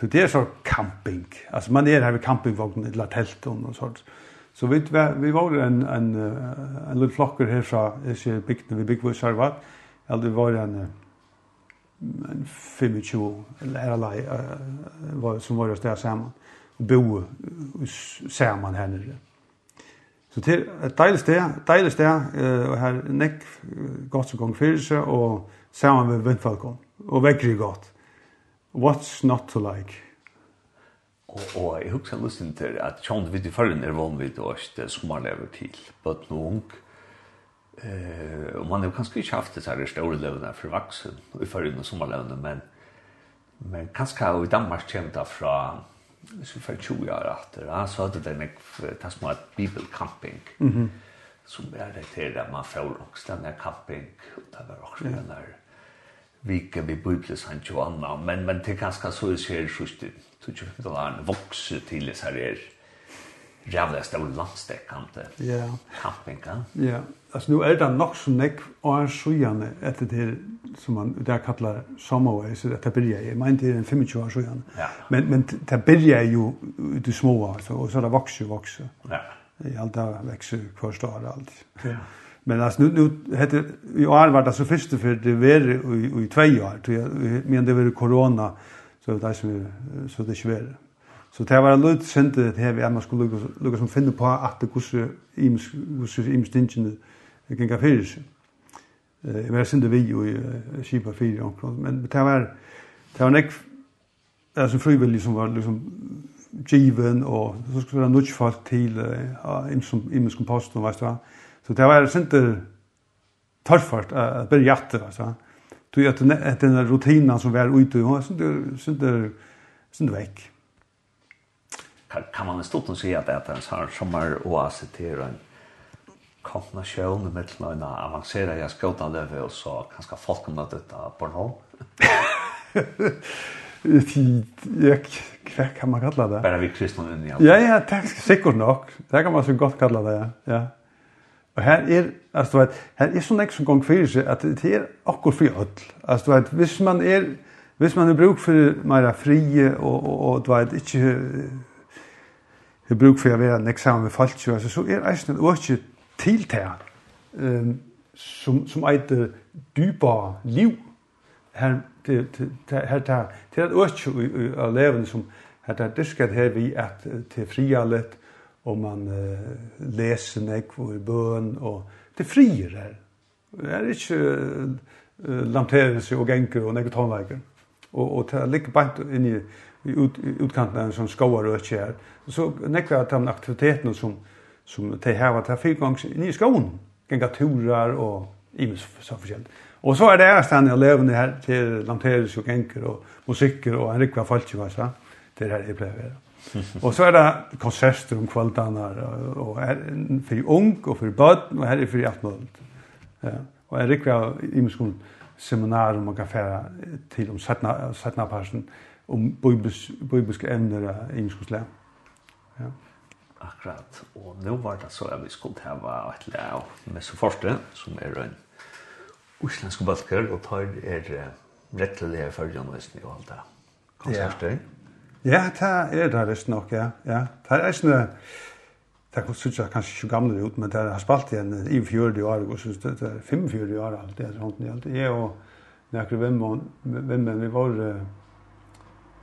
Det er så camping. Altså, man er her ved campingvognen, eller telt og sånt. Så vi, vi var en, en, en lille flokker her fra, ser bygden vi bygde Sarvat, eller vi var en, en 25 lærerlei som var jo stedet sammen, og bo sammen her nere. Så det er et deilig sted, deilig sted, og her er nekk godt som gong fyrir seg, og sammen med vindfalkon, og vekkri godt. What's not to like? Og, og jeg husker lysten til at John vidt i førren er vanvitt og ikke sommerlever til, but no ung. Eh, og man har kanskje ikke haft det her store levende for vaksen, i førren og sommerlevende, men, men kanskje i Danmark kommer det fra hvis vi fyrir 20 år etter, så hadde det nek, det som var bibelcamping, mm -hmm. som er det til at man får også denne camping, og det var også yeah. denne vike vi bibel San Johanna, men, men det er ganske så jeg ser, så det er ikke 15 år, vokse til det her er, jävla stor landstäckande yeah. campinga. Ja, Ja, alltså nu är det nog så näck år sjön att det som man där kallar sommarway så det börjar jag menar det är en 25 år sjön. Ja. Men men det börjar ju det små alltså och så det växer växer. Ja. I allt där växer första år allt. Ja. Men alltså nu nu heter i år var det så första för det var i i två år tror jag men det var corona så det är så det är svårt. Så det var en lyd sendte det her, at man skulle lukke som finne på at det gusse imes, gusse imes tingene gikk av fyrir seg. Jeg var sendte vi jo i Kipa 4, men det var, det var nekk, det var som frivillig som var liksom given, og så skulle det nudge folk til imes kompost, og veist hva. Så det var sendte torfart, at bare hjatte, veist hva. Du at den rutinen som var ute, og sendte vekk kan man stort stort säga att det är en sån här sommaroase till en kombination med en avancerad jag skåtanlöve och så kanske folk kommer att ta på Bornholm. Jag kvar kan man kalla det. Bara vi kristna in i. Ja, ja, tack säkert nog. Det kan man så gott kalla det, ja. Och här är alltså vet, här är så nästa gång för sig att det är akkurat för öll. Alltså vet, visst man är visst man är bruk för mera frie och och och du vet, inte Det bruk for å være nek sammen med folk, altså, så er eisen et åkje tiltær um, som, som eit uh, liv. Her, det, det, her, til, det er et av leven som her tar diskat her vi at til frialet, og man uh, leser nek for bøn, og til frier her. Det er ikke uh, lamterelse og genker og nek og tonleiker. Og, og det ligger bare inn i ut, utkanten av en sånn skovarøkje her. Så nekva at de aktivitetene som, som de heva til fyrgangs i skoen, genga turar og imes så forskjellig. Og så er det ære stedet jeg levende her til lanteres og genker og musikker og en rikva falskjevasa. Det er her jeg pleier å være. (laughs) og så er det konserter om kveldene og er for ung og for bøten og her er for alt mulig. Ja. Og en rikva imes seminarer man kan fære til om 17. parten om bibels, bibelske evner av engelskosle. Ja. Akkurat. Og nå var det så at vi skulle hava et lær med så første, som er en uslensk balker, og tar er rettelig i førjanvisning i alt det. Konserter. Ja, ja det er det resten nok, ja. ja. Det er sånn Det kan jeg kanskje ikke gamle ut, men det har spalt igjen i 40 år, og synes det er 45 år alt det er sånt. Jeg og nekker hvem, vi var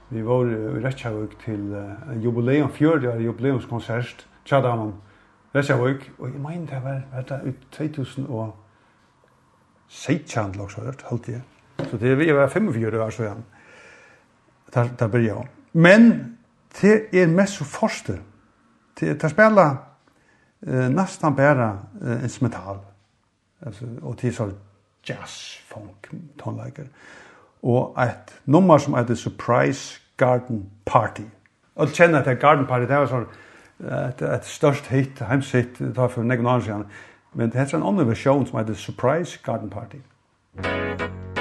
Vi var i Reykjavik til uh, jubileum, 40 av jubileumskonsert, Tjadamon, Reykjavik, og jeg mener det var, vet du, ut 2000 og 16 lag så hørt, holdt jeg. Så det vi var 45 år så igjen. Der, der blir jeg Men det er mest så første. Det, det spiller eh, nesten bare uh, instrumental. Altså, og det er så jazz, funk, tonelager og et nummer som heter Surprise Garden Party. Og kjenner til Garden Party, det var sånn et, et størst hit, heimsitt, det var for nekken annen siden. Men det heter en annen versjon som heter Surprise Garden Party. Musikk Garden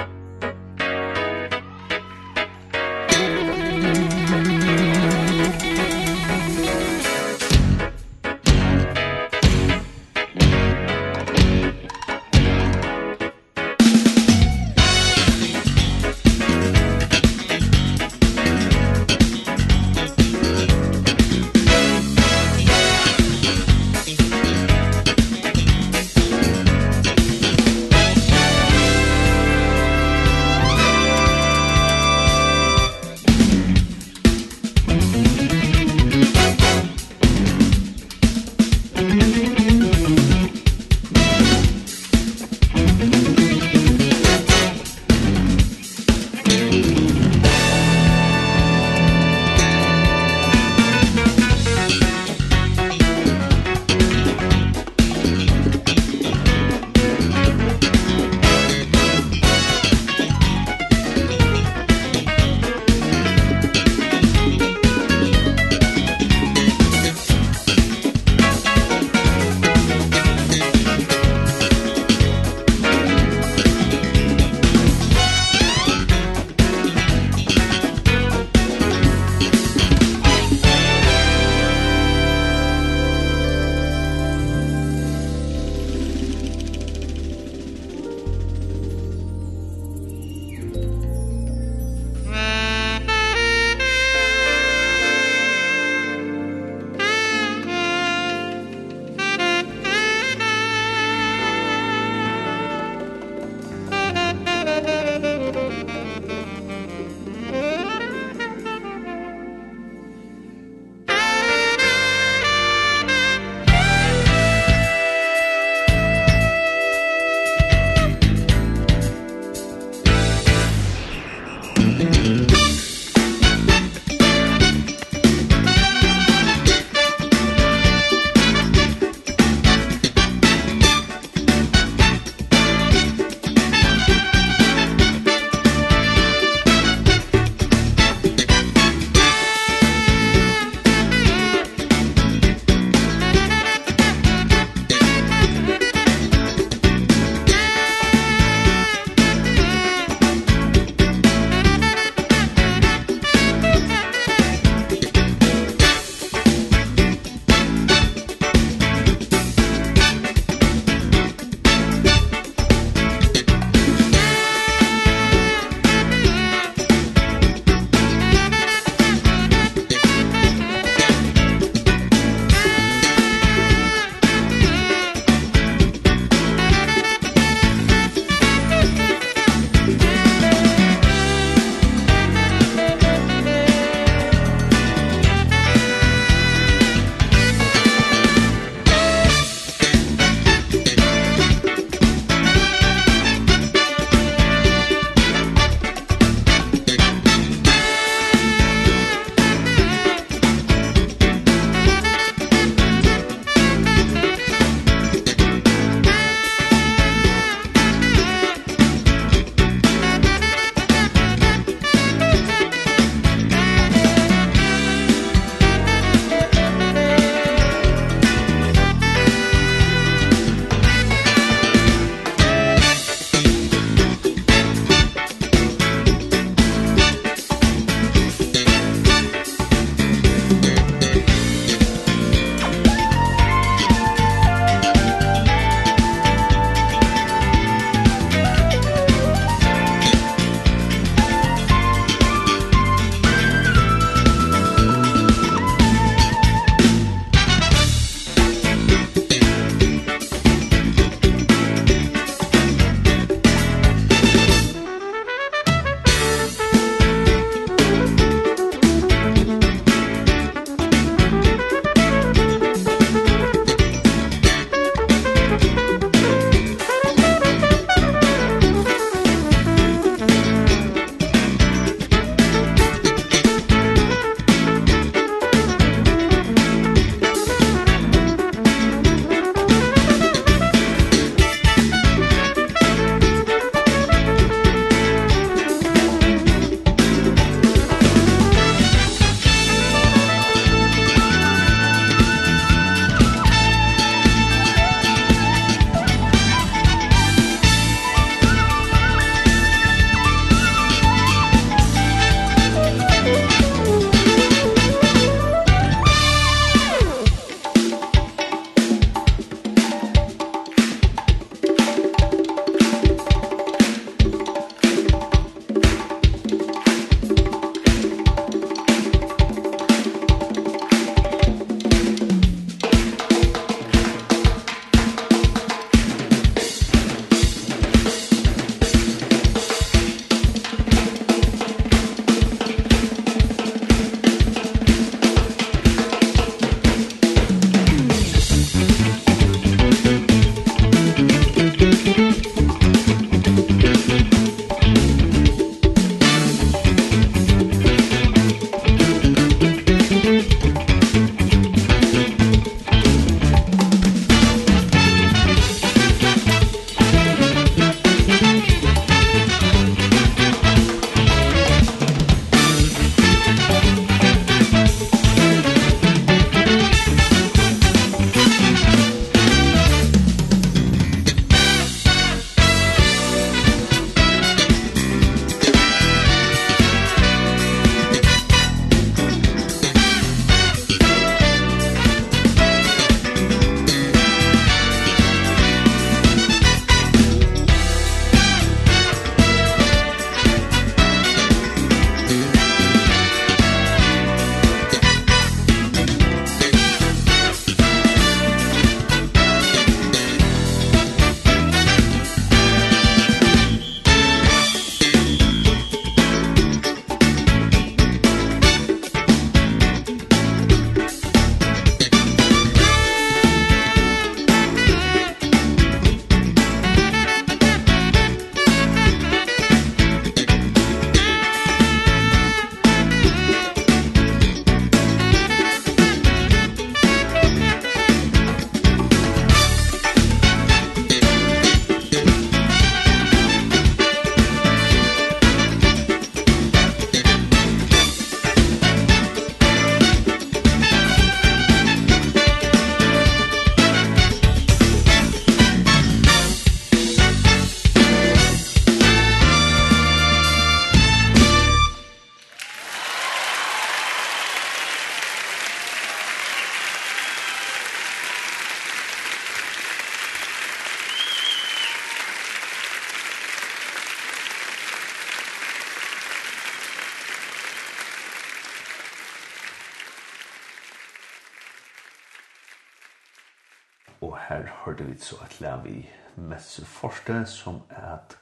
det som at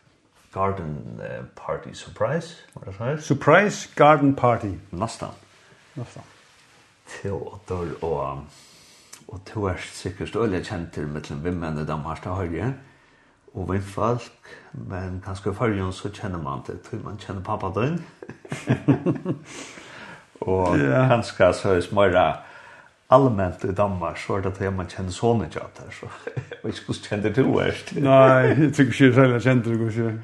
Garden Party Surprise, var det sånn? Surprise Garden Party. Nastan. Nastan. Til åter og og to er sikkert øyelig kjent til mellom vimmene i Danmark til høyre og vimfalk, men ganske førjen så kjenner man det, tror man kjenner pappa døgn. (laughs) (laughs) og yeah. kanskje så er smøyre allmänt i Danmark så är det att man känner sån inte att här så. Jag vet (laughs) inte hur kände du värst. Nej, jag tycker inte att jag kände det kanske.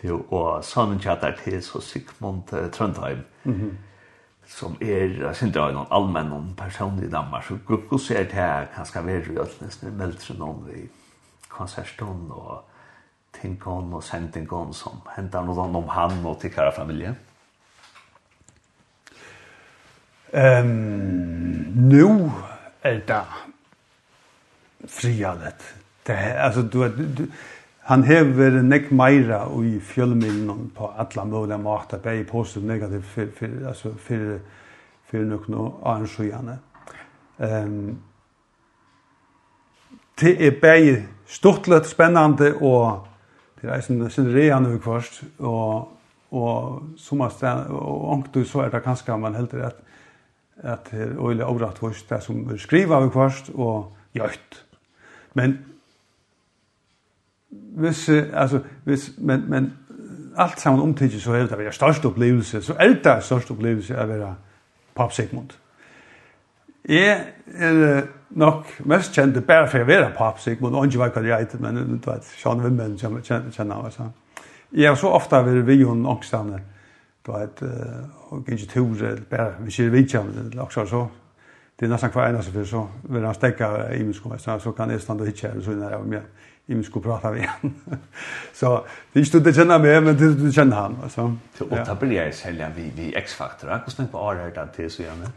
Jo, og sån inte att det är så Sigmund Trondheim. Mhm. Som är, jag känner inte någon allmän någon person i Danmark. Så Gukko ser det här ganska være i Ötlands. Det är väldigt någon vid konsertstånd og tänk om och som henter någon om han och till hela familjen. Ehm nu är det frialet. Det alltså du, du han hever nek meira i fjölmilen på alla möjliga måter, både positivt och negativt för, för, alltså, för, för någon arrangörande. Um, det är både stortlet spännande och det är en genererande och kvarst och, och som man stannar, och ångt så är det ganska man helt rätt at det er øyelig overratt hos det som er skrivet av kvart og gjøyt. Men hvis, altså, hvis, men, men alt sammen omtidig så er det å størst opplevelse, så er det størst opplevelse å være Pap Sigmund. Jeg er nok mest kjent bare for å være Pap Sigmund, og ikke hva det er, men du vet, Sean Wimmen kjenner meg, så. Jeg har så ofte vært vi og ångstene, då att og gick tur eller bara vi ser vi kan det också så det er nesten hver eneste for så vil han stekke i min sko så kan det stanna hit här så när jag med i min sko pratar vi igjen (laughs) så det är inte det kjenner meg men det du kjenner han altså. Så och blir jeg sälja vi vi X-faktor. hvordan tenker på år där til så gjerne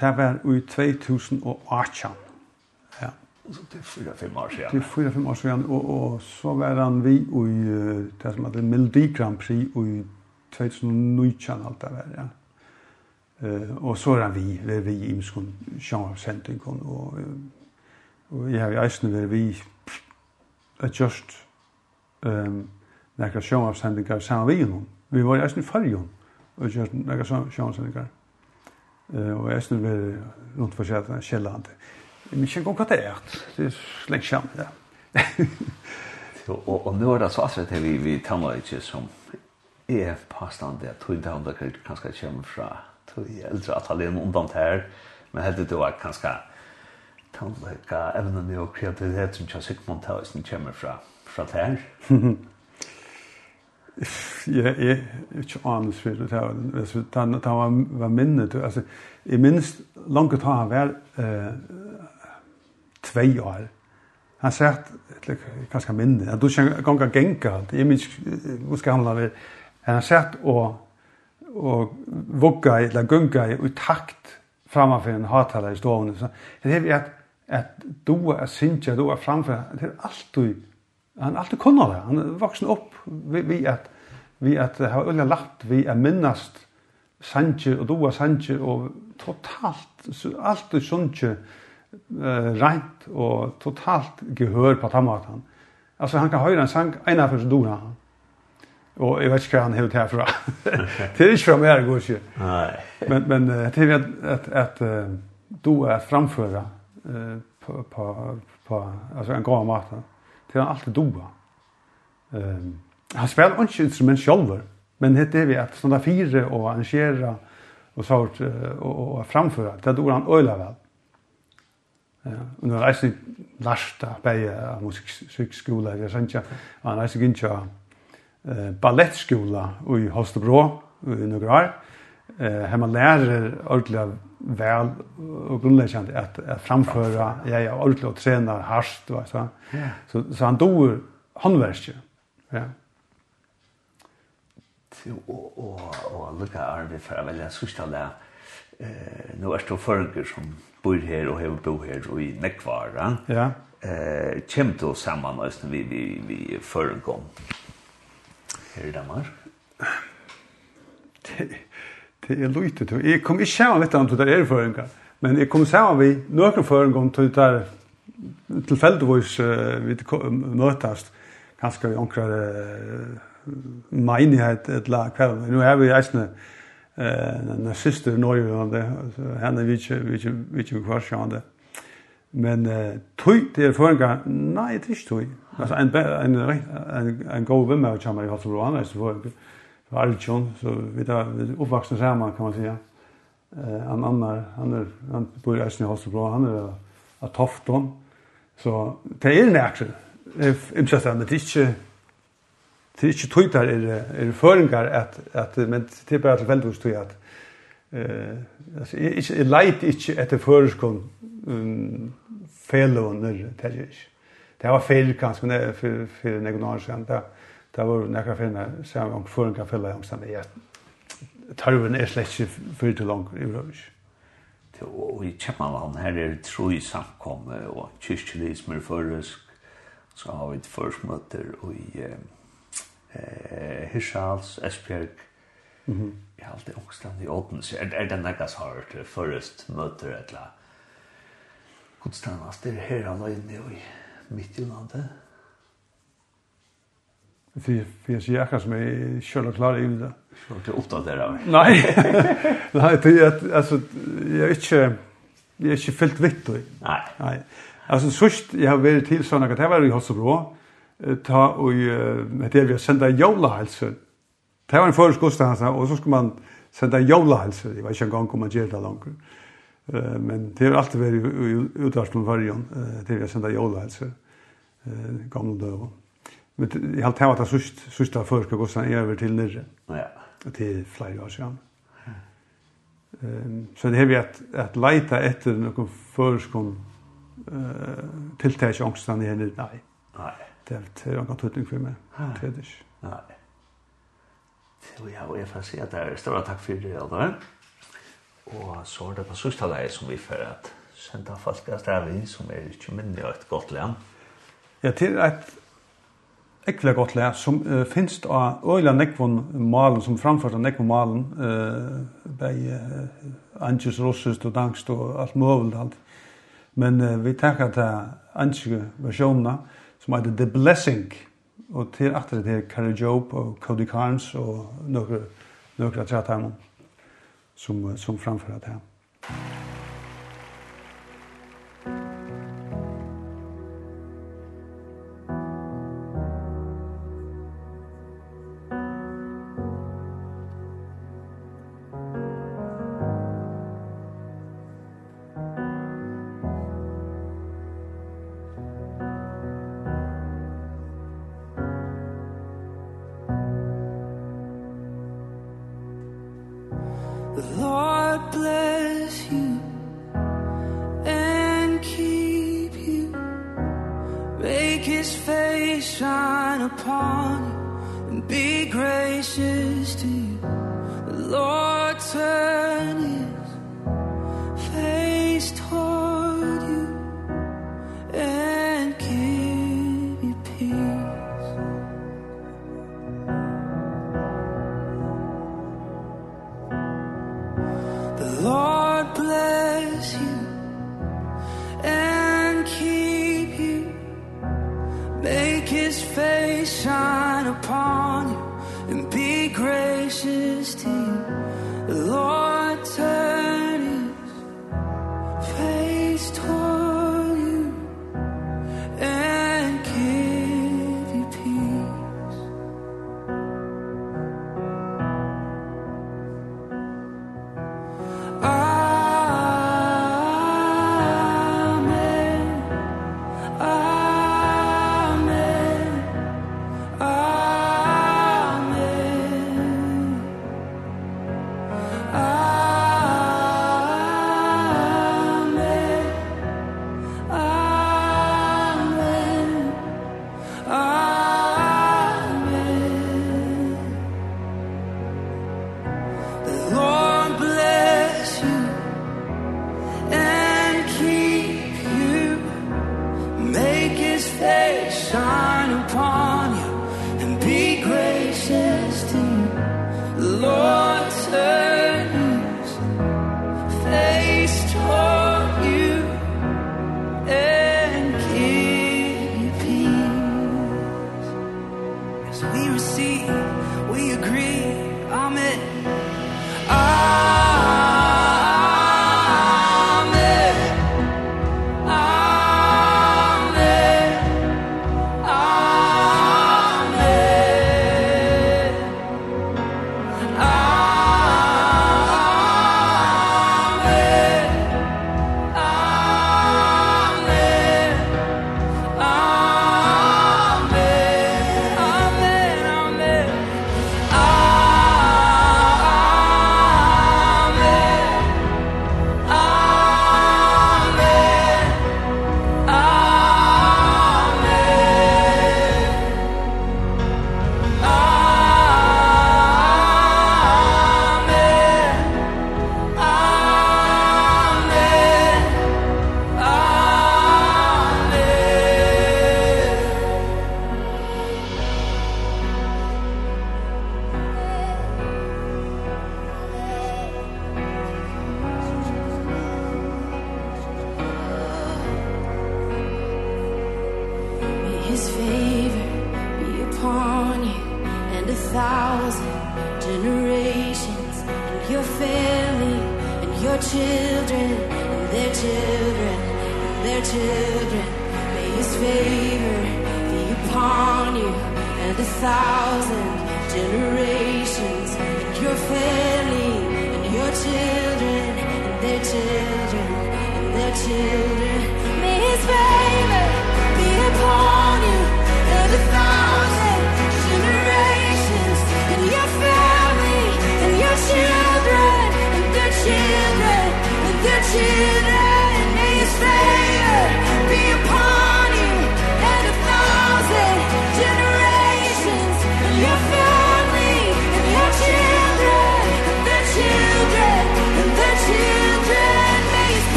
Det var i 2018. Ja. Så det er fyra, fem år sedan. Det är fyra, fem år siden, og, og så var han vi i det som heter Melodi Grand Prix i 2019 alt det var, ja. Uh, og så er han vi, vi er vi i Imskon, sjangersending, og, og jeg har i eisen vært vi adjust um, nekra sjangarsendingar saman vi innom. Vi var i eisen i fargen, og gjør nekra sjangarsendingar. Uh, og eisen vært rundt for sjalande. Kjellande. Men ikke engang hva det er. Det er slengt kjent, ja. (laughs) og, og og nå er det så asrett vi, vi taler ikke som er påstand at tog det hundra kvitt kanskje kommer fra tog eldre at alle er undan her, men heldig det var kanskje tannløyka evnen og kreativitet som kjøy Sigmund Tausen kommer fra, fra her. Ja, (laughs) jeg er ikke anus for det her. Det var, var minnet. Altså, jeg minnes langt da han var eh, tve år. Han sagt, eller kanskje minne, at du ikke ganga genga. av. Jeg minnes, hvor skal han ha vært Han satt og, og vugga i, eller gunga i, i takt framfor en hatala i stovene. Så det er at, at du er sinja, du er framfor, det er alltid, han er alltid kunnar det. Han er voksen opp vi, vi at, vi at ha ulja lagt, vi er minnast sanje og du er sanje og totalt, alltid sanje uh, rent og totalt gehør på tammatan. Altså han kan høyra en sang, eina fyrir som du han. Og jeg vet ikke hva han hevet herfra. (laughs) det er ikke fra mig går ikke. Nei. Men men uh, det er at, at, at uh, du er framföra uh, på på på altså en god mat. Det är alltid doa. Ehm han spiller ikke instrument själv, men det er vi att såna fyra og arrangera och uh, og, og framföra. Det då han öla vel. Ja, og nu är det lasta på jeg jag ikke, og Han är ikke inte eh, ballettskola i Holstebro i några år. Eh, hemma man lärer ordentligt väl och grundläggande att, att framföra, ja, ja, ordentligt och träna harst. Va, så. Så, så han dog handverkare. Ja. Och, och, och lukka Arvid för att välja sista det Eh, nu är det förger som bor här och har bor här och i Nekvara. Ja. Eh, kämt då samman vi, vi, vi förgång her i Danmark? Det, det er lite, tror jeg. Jeg kom ikke sammen litt om det der erføringer, men jeg kom sammen vi noen føringer om det der tilfeldigvis uh, vi møtast kanskje i onkra uh, menighet et la kveld. Nå er vi eisne eh uh, nazister nøye og det. Henne vi ikke, vi ikke, vi ikke Men uh, tøy, det er føringer, nei, det er ikke tøy. Alltså en en en en god vän med Chamar i Hallsbro han är så för för Alchon så vi där uppvuxna samman kan man säga. Eh en annan han är han bor i Östra Hallsbro han är av Tofton. Så det är nära. Är intressant det är inte det är inte tydligt är är föringar att att men det är bara väldigt tydligt att eh alltså är inte light inte att det förskon um, fellow när det är det var fel kanske när för för några år sedan där där var några filmer så om och förrän kan fylla jag ja tarven är slett för till långt i rush och i Kjepmanland här är det tro i samkomme och kyrkjelism är förrösk så har vi ett försmöter och i eh, Hirschals, Esbjerg Mm -hmm. Jag har alltid ångstande i Oddens. Är, är det nägas hört förrest möter ett la godstannast? Det är här alla inne i mitt i landet. Vi för jag ser akkurat som är själva klar i det. Så (laughs) det jag uppdaterar mig. Nej. Nej, det är alltså jag är inte jag är inte fyllt vitt. Nej. Nej. Alltså sust jag har varit till såna att det var i Hossebro. Ta och det vi har sända jolahälsor. Det var en förskosta och så skulle man sända jolahälsor. Det var inte en gång om man gör det långt. Eh men det har alltid varit utarst från början eh till jag sända jolla alltså. Eh gamla då. Men jeg har tagit att sist sista förska gå sen over til nere. Ja. til flere år siden. Um, så det har vi at, at att etter noen någon förskon eh tilltäcka ångstan i henne nej. nei. Det har jag gått tøtning for meg, Det er det. ikke. Nei. Så og jeg får si at det er større takk for det. Ja, Og så er det på sørste leie som vi får at senda folk av stedet som er ikke minne av et godt land. Ja, til et ekkelig godt land som uh, finnes av øyla nekvon malen, som framført av nekvon malen, uh, bei uh, Anges Rossust og Dangst og alt møvelt alt. Men uh, vi takker til Angeske versjonene som heter The Blessing, og til at det er Carrie Job og Cody Carnes og nokre nokre av trettheimen som, som framför det här.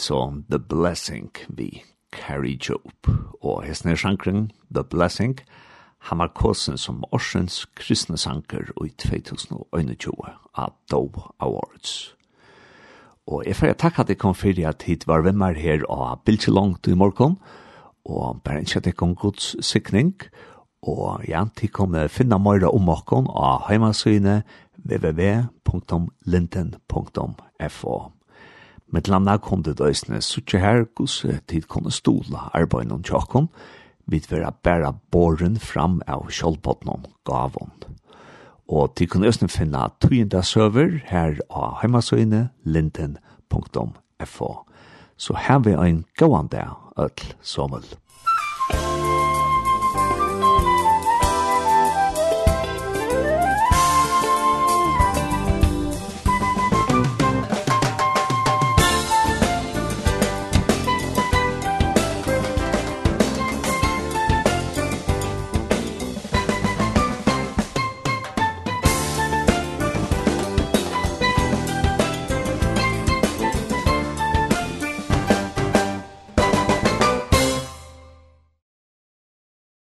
så The Blessing vi Carrie Job. Og hesten er sjankren The Blessing, han var kåsen som årsens kristne sanker i 2021 av Dove Awards. Og jeg får takk at jeg kom for at hit var vemmer her og bildet langt i morgen, og bare ikke at jeg kom gods sikning, og ja, de kom finne mer om morgen av heimasynet www.linden.fo. Med landa kom det døysene, suttje her gus tid kunne stola arbeid noen tjokken, vid vera bæra båren fram av kjolpotten om gavon. Og tid kunne østene finne tøyenda søver her av heimasøyne linden.fo. Så her vi en gåande der, ødel sommer.